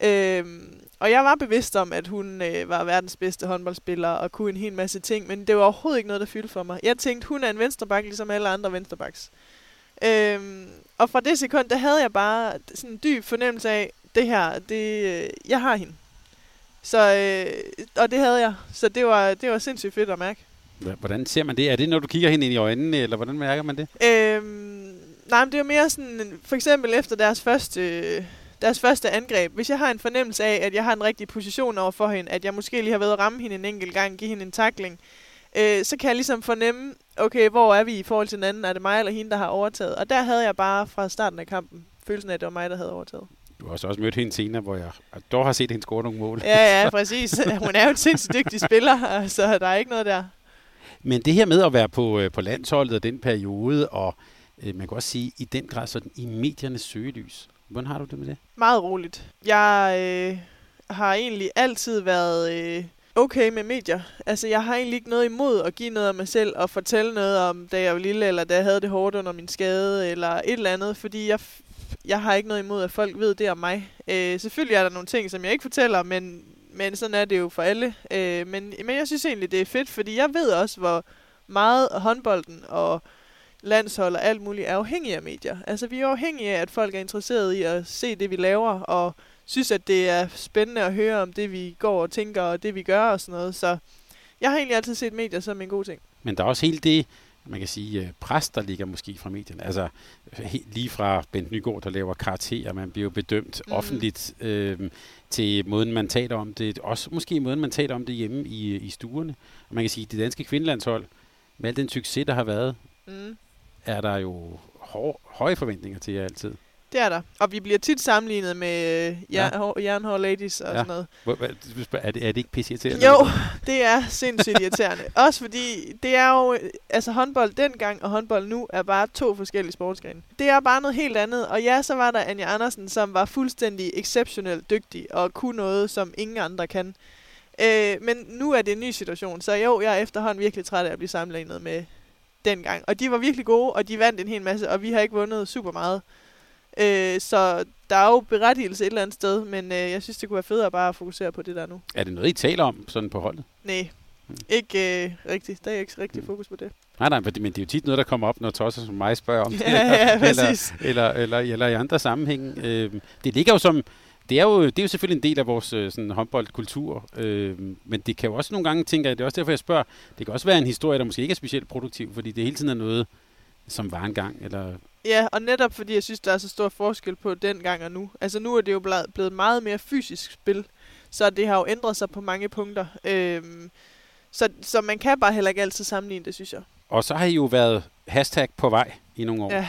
Øhm, og jeg var bevidst om, at hun øh, var verdens bedste håndboldspiller og kunne en hel masse ting, men det var overhovedet ikke noget, der fyldte for mig. Jeg tænkte, hun er en venstreback, ligesom alle andre venstrebacks. Øhm, og fra det sekund, der havde jeg bare sådan en dyb fornemmelse af, det her, det, øh, jeg har hende. Så, øh, og det havde jeg. Så det var, det var sindssygt fedt at mærke. Hvordan ser man det? Er det, når du kigger hende ind i øjnene, eller hvordan mærker man det? Øhm, nej, men det er mere sådan, for eksempel efter deres første, deres første angreb. Hvis jeg har en fornemmelse af, at jeg har en rigtig position over for hende, at jeg måske lige har været at ramme hende en enkelt gang, give hende en takling, øh, så kan jeg ligesom fornemme, okay, hvor er vi i forhold til den anden? Er det mig eller hende, der har overtaget? Og der havde jeg bare fra starten af kampen følelsen af, at det var mig, der havde overtaget. Du har også, også mødt hende senere, hvor jeg dog har set hende score nogle mål. Ja, ja, [LAUGHS] præcis. Hun er jo en sindssygt dygtig spiller, så der er ikke noget der. Men det her med at være på, øh, på landsholdet og den periode, og øh, man kan også sige, i den grad sådan i mediernes søgelys. Hvordan har du det med det? Meget roligt. Jeg øh, har egentlig altid været øh, okay med medier. Altså, jeg har egentlig ikke noget imod at give noget af mig selv og fortælle noget om, da jeg var lille, eller da jeg havde det hårdt under min skade, eller et eller andet, fordi jeg, jeg har ikke noget imod, at folk ved det om mig. Øh, selvfølgelig er der nogle ting, som jeg ikke fortæller, men, men sådan er det jo for alle. Øh, men, men jeg synes egentlig, det er fedt, fordi jeg ved også, hvor meget håndbolden og landshold og alt muligt er afhængige af medier. Altså, vi er afhængige af, at folk er interesserede i at se det, vi laver, og synes, at det er spændende at høre om det, vi går og tænker, og det, vi gør og sådan noget. Så jeg har egentlig altid set medier som en god ting. Men der er også hele det, man kan sige, øh, pres, der ligger måske fra medierne. Altså he- lige fra Bent Nygaard, der laver karakterer, man bliver jo bedømt mm. offentligt øh, til måden, man taler om det. Også måske måden, man taler om det hjemme i, i stuerne. Og man kan sige, at det danske kvindelandshold, med al den succes, der har været, Mm. Er der jo hår, høje forventninger til jer altid. Det er der. Og vi bliver tit sammenlignet med øh, jern, ja. jernhård ladies og Ja. sådan noget. Er det, er det ikke pisse irriterende? Jo, det er sindssygt irriterende. [LAUGHS] Også fordi, det er jo, øh, altså håndbold dengang og håndbold nu er bare to forskellige sportsgrene. Det er bare noget helt andet. Og ja, så var der Anja Andersen, som var fuldstændig exceptionelt dygtig og kunne noget, som ingen andre kan. Øh, men nu er det en ny situation, så jo, jeg er efterhånden virkelig træt af at blive sammenlignet med dengang. Og de var virkelig gode, og de vandt en hel masse, og vi har ikke vundet super meget. Øh, så der er jo berettigelse et eller andet sted, men øh, jeg synes, det kunne være federe bare at fokusere på det der nu. Er det noget, I taler om sådan på holdet? Nej, ikke øh, rigtigt. Der er ikke rigtig fokus på det. Nej, nej, men det er jo tit noget, der kommer op, når tosser som mig spørger om [LAUGHS] det. Ja, ja, eller, præcis. eller, eller, eller i andre sammenhæng. Øh, det ligger jo som... Det er, jo, det er jo selvfølgelig en del af vores øh, sådan, håndboldkultur, øh, men det kan jo også nogle gange, tænker jeg, det er også derfor, jeg spørger, det kan også være en historie, der måske ikke er specielt produktiv, fordi det hele tiden er noget, som var engang, eller Ja, og netop fordi jeg synes, der er så stor forskel på dengang og nu. Altså nu er det jo blevet- meget mere fysisk spil, så det har jo ændret sig på mange punkter. Øhm, så, så man kan bare heller ikke altid sammenligne det, synes jeg. Og så har I jo været hashtag på vej i nogle år. Ja.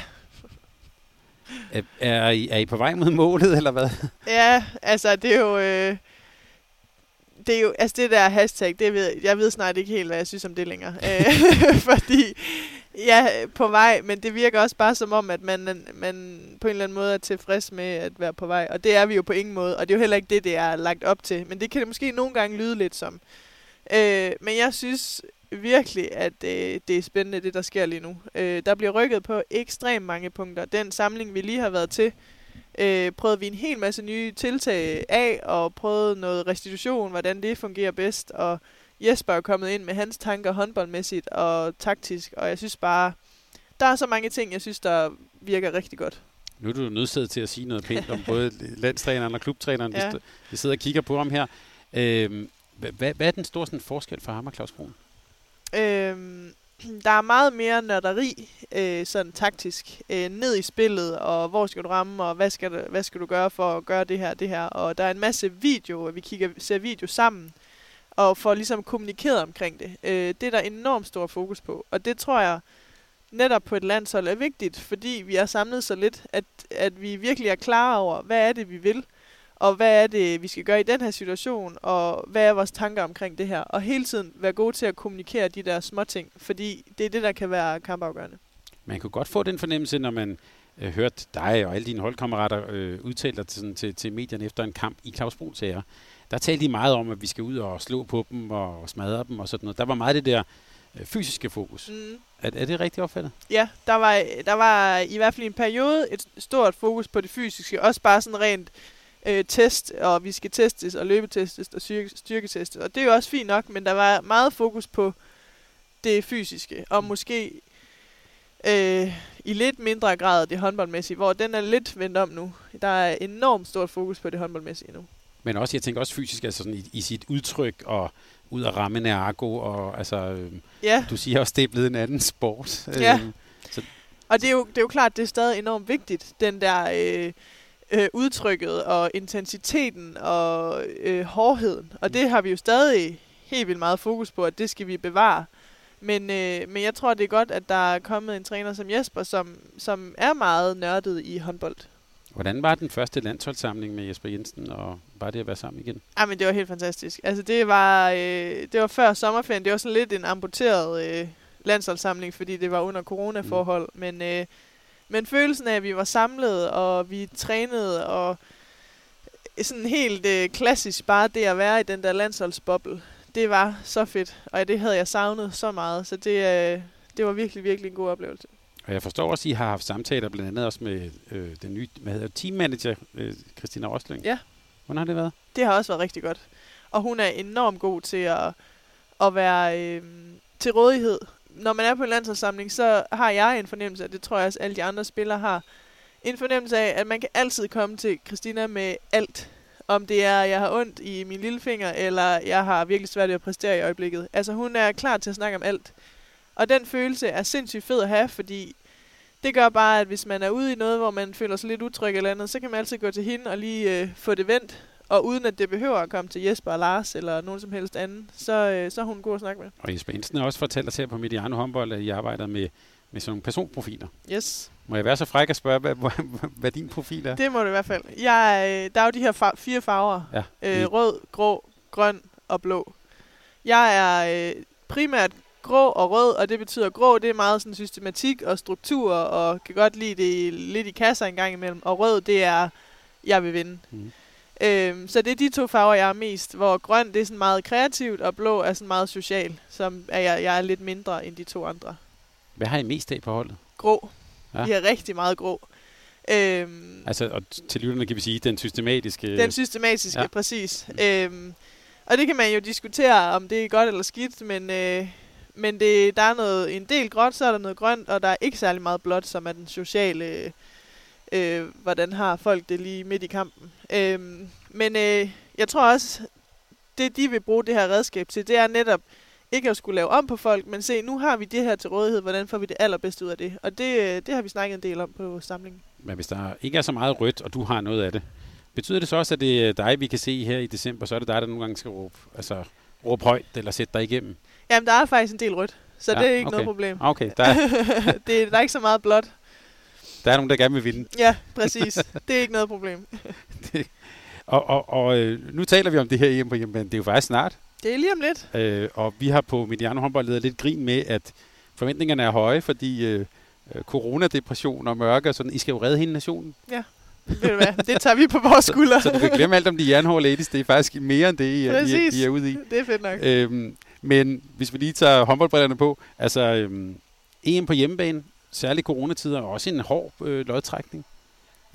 Er, I, er I på vej mod målet, eller hvad? Ja, altså det er jo... Øh, det er jo, altså det der hashtag, det ved, jeg ved snart ikke helt, hvad jeg synes om det længere. [LAUGHS] Øh, [LAUGHS] fordi, ja, på vej, men det virker også bare som om, at man, man på en eller anden måde er tilfreds med at være på vej. Og det er vi jo på ingen måde, og det er jo heller ikke det, det er lagt op til. Men det kan det måske nogle gange lyde lidt som. Øh, men jeg synes virkelig, at øh, det er spændende, det der sker lige nu. Øh, der bliver rykket på ekstremt mange punkter. Den samling, vi lige har været til, øh, prøvede vi en hel masse nye tiltag af, og prøvede noget restitution, hvordan det fungerer bedst, og Jesper er kommet ind med hans tanker håndboldmæssigt og taktisk, og jeg synes bare, der er så mange ting, jeg synes, der virker rigtig godt. Nu er du nødsaget til at sige noget pænt om både [LAUGHS] landstræneren og klubtræneren, Ja. vi, sidder og kigger på ham her. Øhm, hvad, hvad, er den store sådan, forskel for ham og Claus Brun? Øhm, [CLEARS THROAT] der er meget mere nørderi, øh, sådan taktisk, øh, ned i spillet, og hvor skal du ramme, og hvad skal, du, hvad skal du gøre for at gøre det her det her. Og der er en masse video, vi kigger, ser video sammen, og får ligesom kommunikeret omkring det. Øh, det er der enormt stor fokus på, og det tror jeg netop på et landshold er vigtigt, fordi vi er samlet så lidt, at, at vi virkelig er klar over, hvad er det, vi vil, og hvad er det, vi skal gøre i den her situation, og hvad er vores tanker omkring det her. Og hele tiden være gode til at kommunikere de der små ting, fordi det er det, der kan være kampafgørende. Man kunne godt få den fornemmelse, når man øh, hørte dig og alle dine holdkammerater øh, udtale dig til, sådan, til, til medierne efter en kamp i Claus Bruns sager. Der talte de meget om, at vi skal ud og slå på dem og smadre dem og sådan noget. Der var meget det der øh, fysiske fokus. Mm. Er, er det rigtigt opfattet? Ja, der var, der var i hvert fald i en periode et stort fokus på det fysiske. Også bare sådan rent øh, test, og vi skal testes og løbetestes og styrke, styrketestes. Og det er jo også fint nok, men der var meget fokus på det fysiske. Og måske øh, i lidt mindre grad det håndboldmæssige, hvor den er lidt vendt om nu. Der er enormt stort fokus på det håndboldmæssige nu. Men også, jeg tænker også fysisk, altså sådan i, i sit udtryk og ud af rammen af argo, og altså, øh, Ja, du siger også, det er blevet en anden sport. Ja. Øh, Og det er jo, det er jo klart, det er stadig enormt vigtigt, den der øh, øh, udtrykket og intensiteten og øh, hårdheden. Og det har vi jo stadig helt vildt meget fokus på, at det skal vi bevare. Men, øh, men jeg tror, det er godt, at der er kommet en træner som Jesper, som, som er meget nørdet i håndbold. Hvordan var den første landsholdssamling med Jesper Jensen, og bare det at være sammen igen? Ja, men det var helt fantastisk. Altså, det var, øh, det var før sommerferien. Det var sådan lidt en amputeret øh, landsholdssamling, fordi det var under coronaforhold. Mm. Men, øh, men følelsen af, at vi var samlet, og vi trænede, og sådan helt øh, klassisk bare det at være i den der landsholdsboble, det var så fedt. Og det havde jeg savnet så meget, så det, øh, det var virkelig, virkelig en god oplevelse. Og jeg forstår også, at I har haft samtaler blandt andet også med øh, den nye hvad hedder, teammanager, øh, Christina Rosling. Ja. Hvordan har det været? det har også været rigtig godt. Og hun er enormt god til at, at være øh, til rådighed. Når man er på en landsholdssamling, så har jeg en fornemmelse, og det tror jeg også alle de andre spillere har, en fornemmelse af, at man kan altid komme til Christina med alt. Om det er, at jeg har ondt i min lillefinger, eller jeg har virkelig svært ved at præstere i øjeblikket. Altså hun er klar til at snakke om alt. Og den følelse er sindssygt fed at have, fordi det gør bare, at hvis man er ude i noget, hvor man føler sig lidt utryg eller andet, så kan man altid gå til hende og lige øh, få det vendt. Og uden at det behøver at komme til Jesper og Lars eller nogen som helst anden, så, øh, så er hun god at snakke med. Og Jesper Jensen har også fortalt os her på Mediano Håndbold, at I arbejder med, med sådan nogle personprofiler. Yes, Må jeg være så fræk at spørge, hvad, hvad, [LAUGHS] hvad din profil er? det må det i hvert fald. Jeg, øh, der er jo de her far- fire farver. Ja, Øh, rød, grå, grøn og blå. Jeg er øh, primært grå og rød, og det betyder grå, det er meget sådan systematik og struktur, og kan godt lide det lidt i kasser en gang imellem. Og rød, det er, jeg vil vinde. Mhm. Øhm, så det er de to farver, jeg er mest. Hvor grøn, det er sådan meget kreativt, og blå er sådan meget social, som er jeg, jeg er lidt mindre end de to andre. Hvad har I mest af på holdet? Grå. Ja. Vi har rigtig meget grå. Øhm, Altså, og til lytterne kan vi sige, den systematiske... Den systematiske, Ja. ja. præcis. Øhm, og det kan man jo diskutere, om det er godt eller skidt, men, øh, men det, der er noget, en del gråt, så er der noget grønt, og der er ikke særlig meget blåt, som er den sociale, øh, hvordan har folk det lige midt i kampen. Øhm, men øh, jeg tror også, det de vil bruge det her redskab til, det er netop ikke at skulle lave om på folk, men se, nu har vi det her til rådighed, hvordan får vi det allerbedste ud af det? Og det, øh, det har vi snakket en del om på samlingen. Men hvis der ikke er så meget rødt, og du har noget af det, betyder det så også, at det er dig, vi kan se her i december, så er det dig, der nogle gange skal råbe, altså, råbe højt eller sætte dig igennem? Jamen, der er faktisk en del rødt, så Ja, ja, det er ikke okay. noget problem. Okay, der er, [LAUGHS] det, der er ikke så meget blåt. Der er nogen, der gerne vil vinde. Ja, præcis. Det er ikke noget problem. [LAUGHS] Og, og, og øh, nu taler vi om det her hjemme på hjemmebane. Det er jo faktisk snart. Det er lige om lidt. Øh, og vi har på Mediano håndbold lavet lidt grin med, at forventningerne er høje, fordi øh, øh, coronadepression og mørke og sådan, I skal jo redde hele nationen. Ved du hvad? Det tager vi på vores skuldre. Så du kan glemme alt om de jernhårde ladies. Det er faktisk mere end det, I, er- I, er-. I er ude i. Det er fedt nok. Øhm, men hvis vi lige tager håndboldbrillerne på, altså øhm, EM på hjemmebane, særligt coronatider, og også en hård øh, lodtrækning.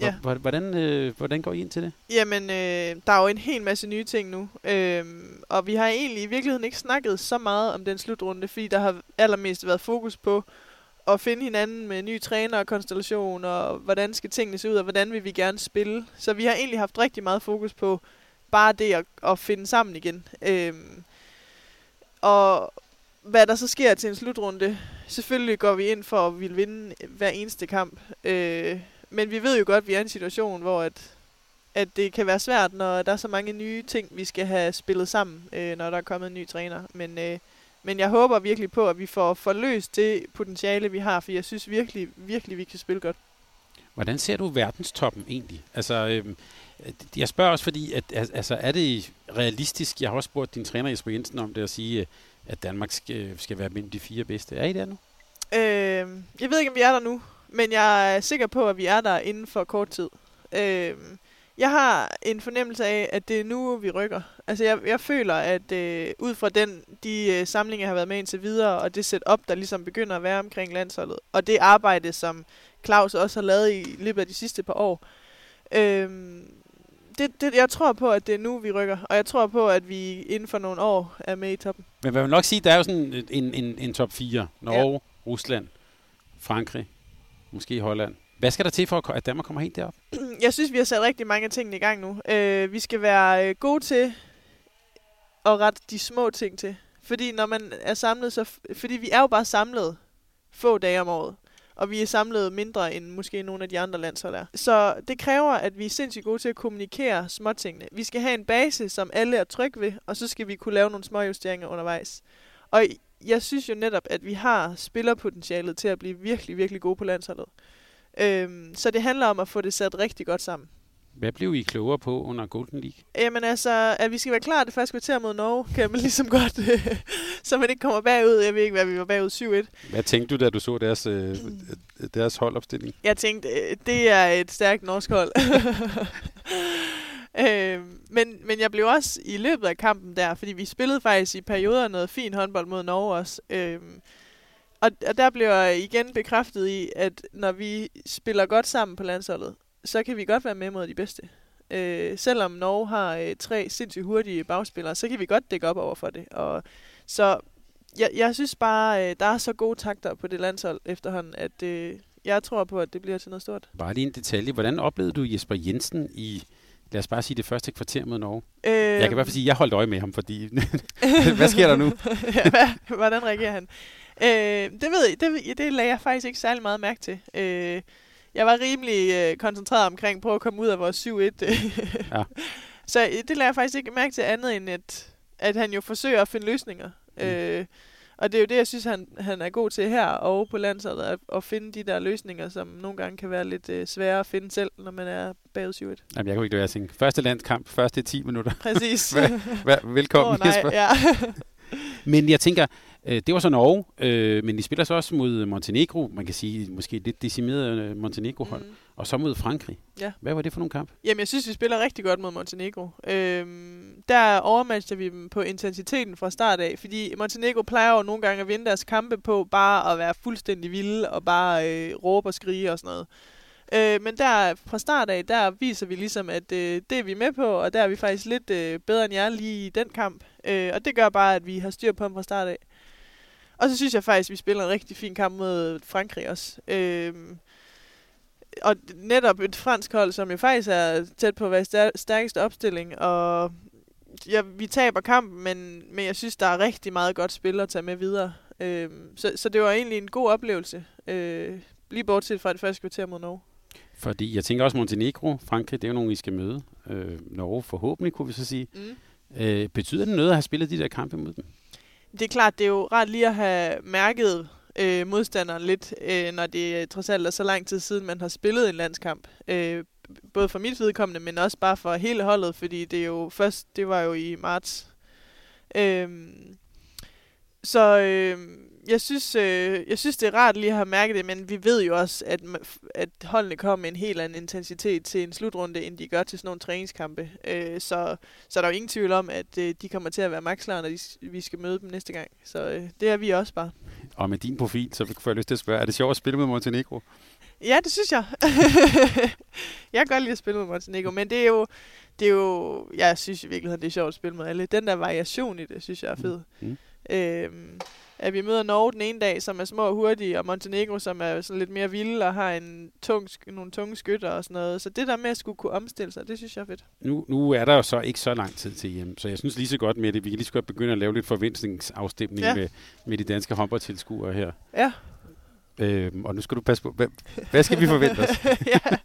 Ja. hvor- Hvordan, øh, hvordan går I ind til det? Jamen, øh, der er jo en hel masse nye ting nu. Øhm, og vi har egentlig i virkeligheden ikke snakket så meget om den slutrunde, fordi der har allermest været fokus på at finde hinanden med nye træner og konstellation, og hvordan skal tingene se ud, og hvordan vil vi gerne spille. Så vi har egentlig haft rigtig meget fokus på bare det at, at finde sammen igen. Øhm, og hvad der så sker til en slutrunde, selvfølgelig går vi ind for at ville vinde hver eneste kamp. Øh, men vi ved jo godt, at vi er i en situation, hvor at, at det kan være svært, når der er så mange nye ting, vi skal have spillet sammen, øh, når der er kommet en ny træner. Men, øh, men jeg håber virkelig på, at vi får forløst det potentiale, vi har, for jeg synes virkelig, virkelig, vi kan spille godt. Hvordan ser du verdenstoppen egentlig? Altså, øh, jeg spørger også, fordi at, altså, er det realistisk? Jeg har også spurgt din træner Jesper Jensen om det at sige, øh, at Danmark skal, skal være mellem de fire bedste. Er I der nu? Øh, jeg ved ikke, om vi er der nu, men jeg er sikker på, at vi er der inden for kort tid. Øh, jeg har en fornemmelse af, at det er nu, vi rykker. Altså, jeg, jeg føler, at øh, ud fra den, de øh, samlinger, jeg har været med indtil videre, og det setup, der ligesom begynder at være omkring landsholdet, og det arbejde, som Claus også har lavet i løbet af de sidste par år, øh, det, det, jeg tror på, at det er nu, vi rykker, og jeg tror på, at vi inden for nogle år er med i toppen. Men hvad vil nok sige, der er jo sådan en, en, en top 4. Norge, ja. Rusland, Frankrig, måske Holland. Hvad skal der til for, at Danmark kommer helt derop? [CLEARS THROAT] jeg synes, vi har sat rigtig mange ting i gang nu. Øh, vi skal være øh, gode til at rette de små ting til. Fordi når man er samlet, så... Fordi vi er jo bare samlet få dage om året. Og vi er samlet mindre end måske nogle af de andre landshold er. Så det kræver, at vi er sindssygt gode til at kommunikere småtingene. Vi skal have en base, som alle er trygge ved, og så skal vi kunne lave nogle små justeringer undervejs. Og jeg synes jo netop, at vi har spillerpotentialet til at blive virkelig, virkelig gode på landsholdet. Øhm, så det handler om at få det sat rigtig godt sammen. Hvad blev I klogere på under Golden League? Jamen altså, at vi skal være klar det første kvarter mod Norge, kan man [LAUGHS] ligesom godt, [LAUGHS] så man ikke kommer bagud. Jeg ved ikke, hvad vi var bagud 7-1. Hvad tænkte du, da du så deres, øh, deres holdopstilling? Jeg tænkte, øh, det er et stærkt norsk hold. [LAUGHS] øh, men, men jeg blev også i løbet af kampen der, fordi vi spillede faktisk i perioder noget fin håndbold mod Norge også. Øh, og, og der blev jeg igen bekræftet i, at når vi spiller godt sammen på landsholdet, så kan vi godt være med mod de bedste. Øh, selvom Norge har øh, tre sindssygt hurtige bagspillere, så kan vi godt dække op over for det. Og, så jeg, jeg synes bare, øh, der er så gode takter på det landshold efterhånden, at øh, jeg tror på, at det bliver til noget stort. Bare lige en detalje. Hvordan oplevede du Jesper Jensen i, lad os bare sige, det første kvarter mod Norge? Øh, Jeg kan i hvert fald sige, at jeg holdt øje med ham, fordi... [LAUGHS] Hvad sker der nu? [LAUGHS] ja, hvad, hvordan reagerer han? Øh, det ved jeg, det, det lagde jeg faktisk ikke særlig meget mærke til. Øh, jeg var rimelig øh, koncentreret omkring på at komme ud af vores 7-1. [LAUGHS] Ja. Så øh, det lagde jeg faktisk ikke mærke til andet end, at, at han jo forsøger at finde løsninger. Mm. Øh, Og det er jo det, jeg synes, han, han er god til her og på landsholdet, at, at finde de der løsninger, som nogle gange kan være lidt øh, svære at finde selv, når man er bagud 7 Jamen, jeg kunne ikke lade være at tænke. Første landskamp, første 10 minutter. Præcis. [LAUGHS] Hva, hva, velkommen, Åh, nej, Jesper. ja. Men jeg tænker, øh, det var så Norge, øh, men de spiller så også mod Montenegro, man kan sige måske lidt decimeret øh, Montenegro-hold, mm. Og så mod Frankrig. Ja. Hvad var det for nogle kamp? Jamen, jeg synes, vi spiller rigtig godt mod Montenegro. Øhm, der overmatcher vi dem på intensiteten fra start af, fordi Montenegro plejer jo nogle gange at vinde deres kampe på bare at være fuldstændig vilde og bare øh, råbe og skrige og sådan noget. Øh, men der fra start af, der viser vi ligesom, at øh, det er vi med på, og der er vi faktisk lidt øh, bedre end jer lige i den kamp. Øh, og det gør bare, at vi har styr på dem fra start af. Og så synes jeg faktisk, at vi spiller en rigtig fin kamp mod Frankrig også. Øh, og netop et fransk hold, som jo faktisk er tæt på at være stær- stærkeste opstilling, og ja, vi taber kampen, men, men jeg synes, der er rigtig meget godt spil at tage med videre. Øh, så, så det var egentlig en god oplevelse, øh, lige bortset fra det første kvarter mod Norge. Fordi jeg tænker også Montenegro, Frankrig, det er jo nogen, vi skal møde. Øh, Norge forhåbentlig, kunne vi så sige. Mm. Øh, betyder det noget at have spillet de der kampe mod dem? Det er klart, det er jo rart lige at have mærket øh, modstanderen lidt, øh, når det er trods alt er så lang tid siden, man har spillet en landskamp. Øh, både for mit vedkommende, men også bare for hele holdet, fordi det er jo først, det var jo i marts. Øh, så øh, jeg, synes, øh, jeg synes, det er rart lige at have mærket det, men vi ved jo også, at, at holdene kommer med en helt anden intensitet til en slutrunde, end de gør til sådan nogle træningskampe. Øh, så, så der er jo ingen tvivl om, at øh, de kommer til at være makslere, når de, vi skal møde dem næste gang. Så øh, det er vi også bare. Og med din profil, så får jeg lyst til at spørge, er det sjovt at spille med Montenegro? Ja, det synes jeg. [LAUGHS] jeg kan godt lide at spille med Montenegro, men det er jo, det er jo, jeg synes i virkeligheden, det er sjovt at spille med alle. Den der variation i det, synes jeg er fed. Mm. Øhm, at vi møder Norge den ene dag, som er små og hurtige, og Montenegro, som er sådan lidt mere vilde og har en tung, nogle tunge skytter og sådan noget. Så det der med at skulle kunne omstille sig, det synes jeg er fedt. Nu, nu er der jo så ikke så lang tid til hjem, så jeg synes lige så godt med det. Vi kan lige så godt begynde at lave lidt forventningsafstemning Ja. ja. med, med de danske håndboldtilskuere her. Ja. Øhm, og nu skal du passe på, hvad, hvad skal vi forvente os? [LAUGHS] ja,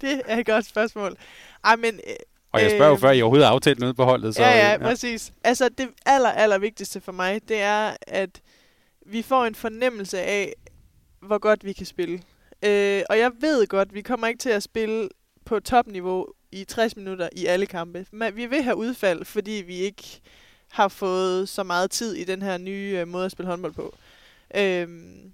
det er et godt spørgsmål. Ej, men øh, Og jeg spørger jo Øhm. før, I overhovedet har aftalt noget på holdet. Så, ja, ja, øh, præcis. Altså, det aller, aller vigtigste for mig, det er, at vi får en fornemmelse af, hvor godt vi kan spille. Øh, og jeg ved godt, vi kommer ikke til at spille på topniveau i 60 minutter i alle kampe. Men vi vil have udfald, fordi vi ikke har fået så meget tid i den her nye øh, måde at spille håndbold på. Øhm,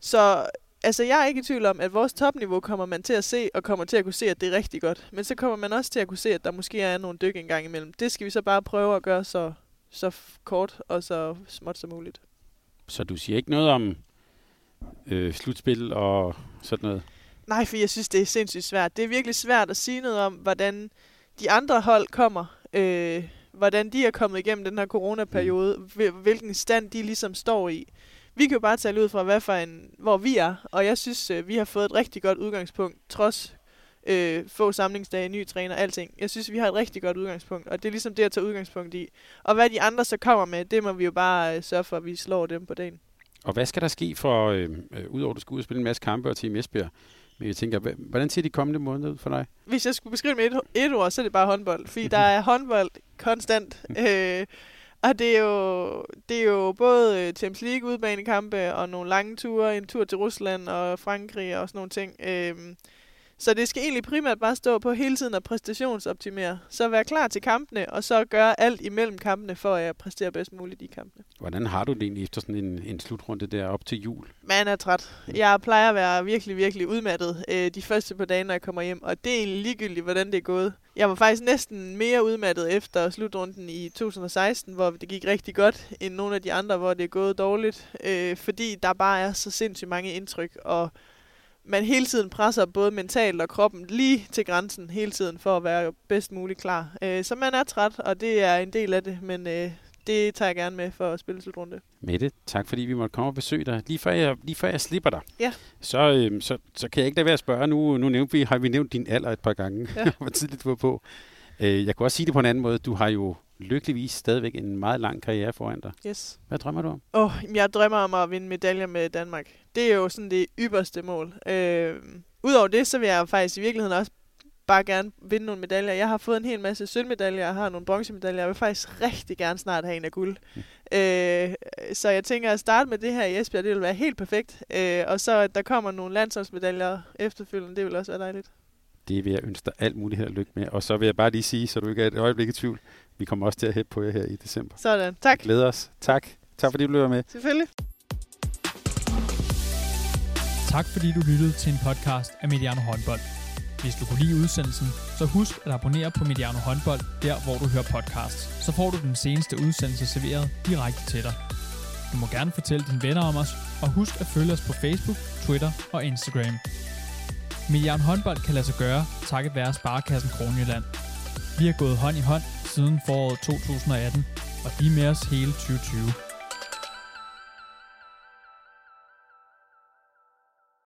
så altså, jeg er ikke i tvivl om, at vores topniveau kommer man til at se, og kommer til at kunne se, at det er rigtig godt. Men så kommer man også til at kunne se, at der måske er nogle dyk en gang imellem. Det skal vi så bare prøve at gøre så, så kort og så småt som muligt. Så du siger ikke noget om øh, slutspil og sådan noget? Nej, for jeg synes, det er sindssygt svært. Det er virkelig svært at sige noget om, hvordan de andre hold kommer. Øh, hvordan de er kommet igennem den her coronaperiode. hvil- Hvilken stand de ligesom står i. Vi kan jo bare tale ud fra, hvad for en, hvor vi er. Og jeg synes, øh, vi har fået et rigtig godt udgangspunkt, trods øh, få samlingsdage, ny træner, alting. Jeg synes, vi har et rigtig godt udgangspunkt, og det er ligesom det at tage udgangspunkt i. Og hvad de andre så kommer med, det må vi jo bare øh, sørge for, at vi slår dem på dagen. Og hvad skal der ske for, øh, øh, udover at du skal ud og spille en masse kampe og Team Esbjerg, men jeg tænker, hvordan ser de kommende måneder ud for dig? Hvis jeg skulle beskrive med et, et ord, så er det bare håndbold. Fordi der er håndbold konstant. [LAUGHS] øh, og det er, jo, det er jo både øh, Champions League udbanekampe og nogle lange ture, en tur til Rusland og Frankrig og sådan nogle ting. Øh, så det skal egentlig primært bare stå på hele tiden at præstationsoptimere. Så være klar til kampene, og så gøre alt imellem kampene, for at præstere bedst muligt i kampene. Hvordan har du det egentlig efter sådan en, en slutrunde der op til jul? Man er træt. Jeg plejer at være virkelig, virkelig udmattet øh, de første par dage, når jeg kommer hjem. Og det er egentlig ligegyldigt, hvordan det er gået. Jeg var faktisk næsten mere udmattet efter slutrunden i 2016, hvor det gik rigtig godt, end nogle af de andre, hvor det er gået dårligt. Øh, fordi der bare er så sindssygt mange indtryk, og man hele tiden presser både mentalt og kroppen lige til grænsen hele tiden for at være bedst muligt klar. Øh, så man er træt, og det er en del af det, men øh, det tager jeg gerne med for at spille slutrunde. Mette, tak fordi vi måtte komme og besøge dig. Lige før jeg, lige før jeg slipper dig, Ja. så, øh, så, så kan jeg ikke lade være at spørge. Nu, nu nævnte vi, har vi nævnt din alder et par gange, Ja. [LAUGHS] hvor tidligt du var på. Øh, jeg kunne også sige det på en anden måde. Du har jo lykkeligvis stadigvæk en meget lang karriere foran dig. Yes. Hvad drømmer du om? Oh, jeg drømmer om at vinde medaljer med Danmark. Det er jo sådan det ypperste mål. Øh, Udover det, så vil jeg faktisk i virkeligheden også bare gerne vinde nogle medaljer. Jeg har fået en hel masse sølvmedaljer, jeg har nogle bronzemedaljer. Jeg vil faktisk rigtig gerne snart have en af guld. Øh, så jeg tænker at starte med det her i Esbjerg, det vil være helt perfekt. Øh, og så at der kommer nogle landsholdsmedaljer efterfølgende, det vil også være dejligt. Det vil jeg ønske dig alt muligt held og lykke med. Og så vil jeg bare lige sige, så du ikke er et øjeblik i tvivl, vi kommer også til at hæppe på jer her i december. Sådan. Tak. Glæder os. Tak. Tak fordi du løber med. Selvfølgelig. Tak fordi du lyttede til en podcast af Mediano Håndbold. Hvis du kunne lide udsendelsen, så husk at abonnere på Mediano Håndbold, der hvor du hører podcasts. Så får du den seneste udsendelse serveret direkte til dig. Du må gerne fortælle dine venner om os, og husk at følge os på Facebook, Twitter og Instagram. Mediano Håndbold kan lade sig gøre, takket være Sparkassen Kronjylland. Vi har gået hånd i hånd siden foråret 2018, og de er med os hele 2020.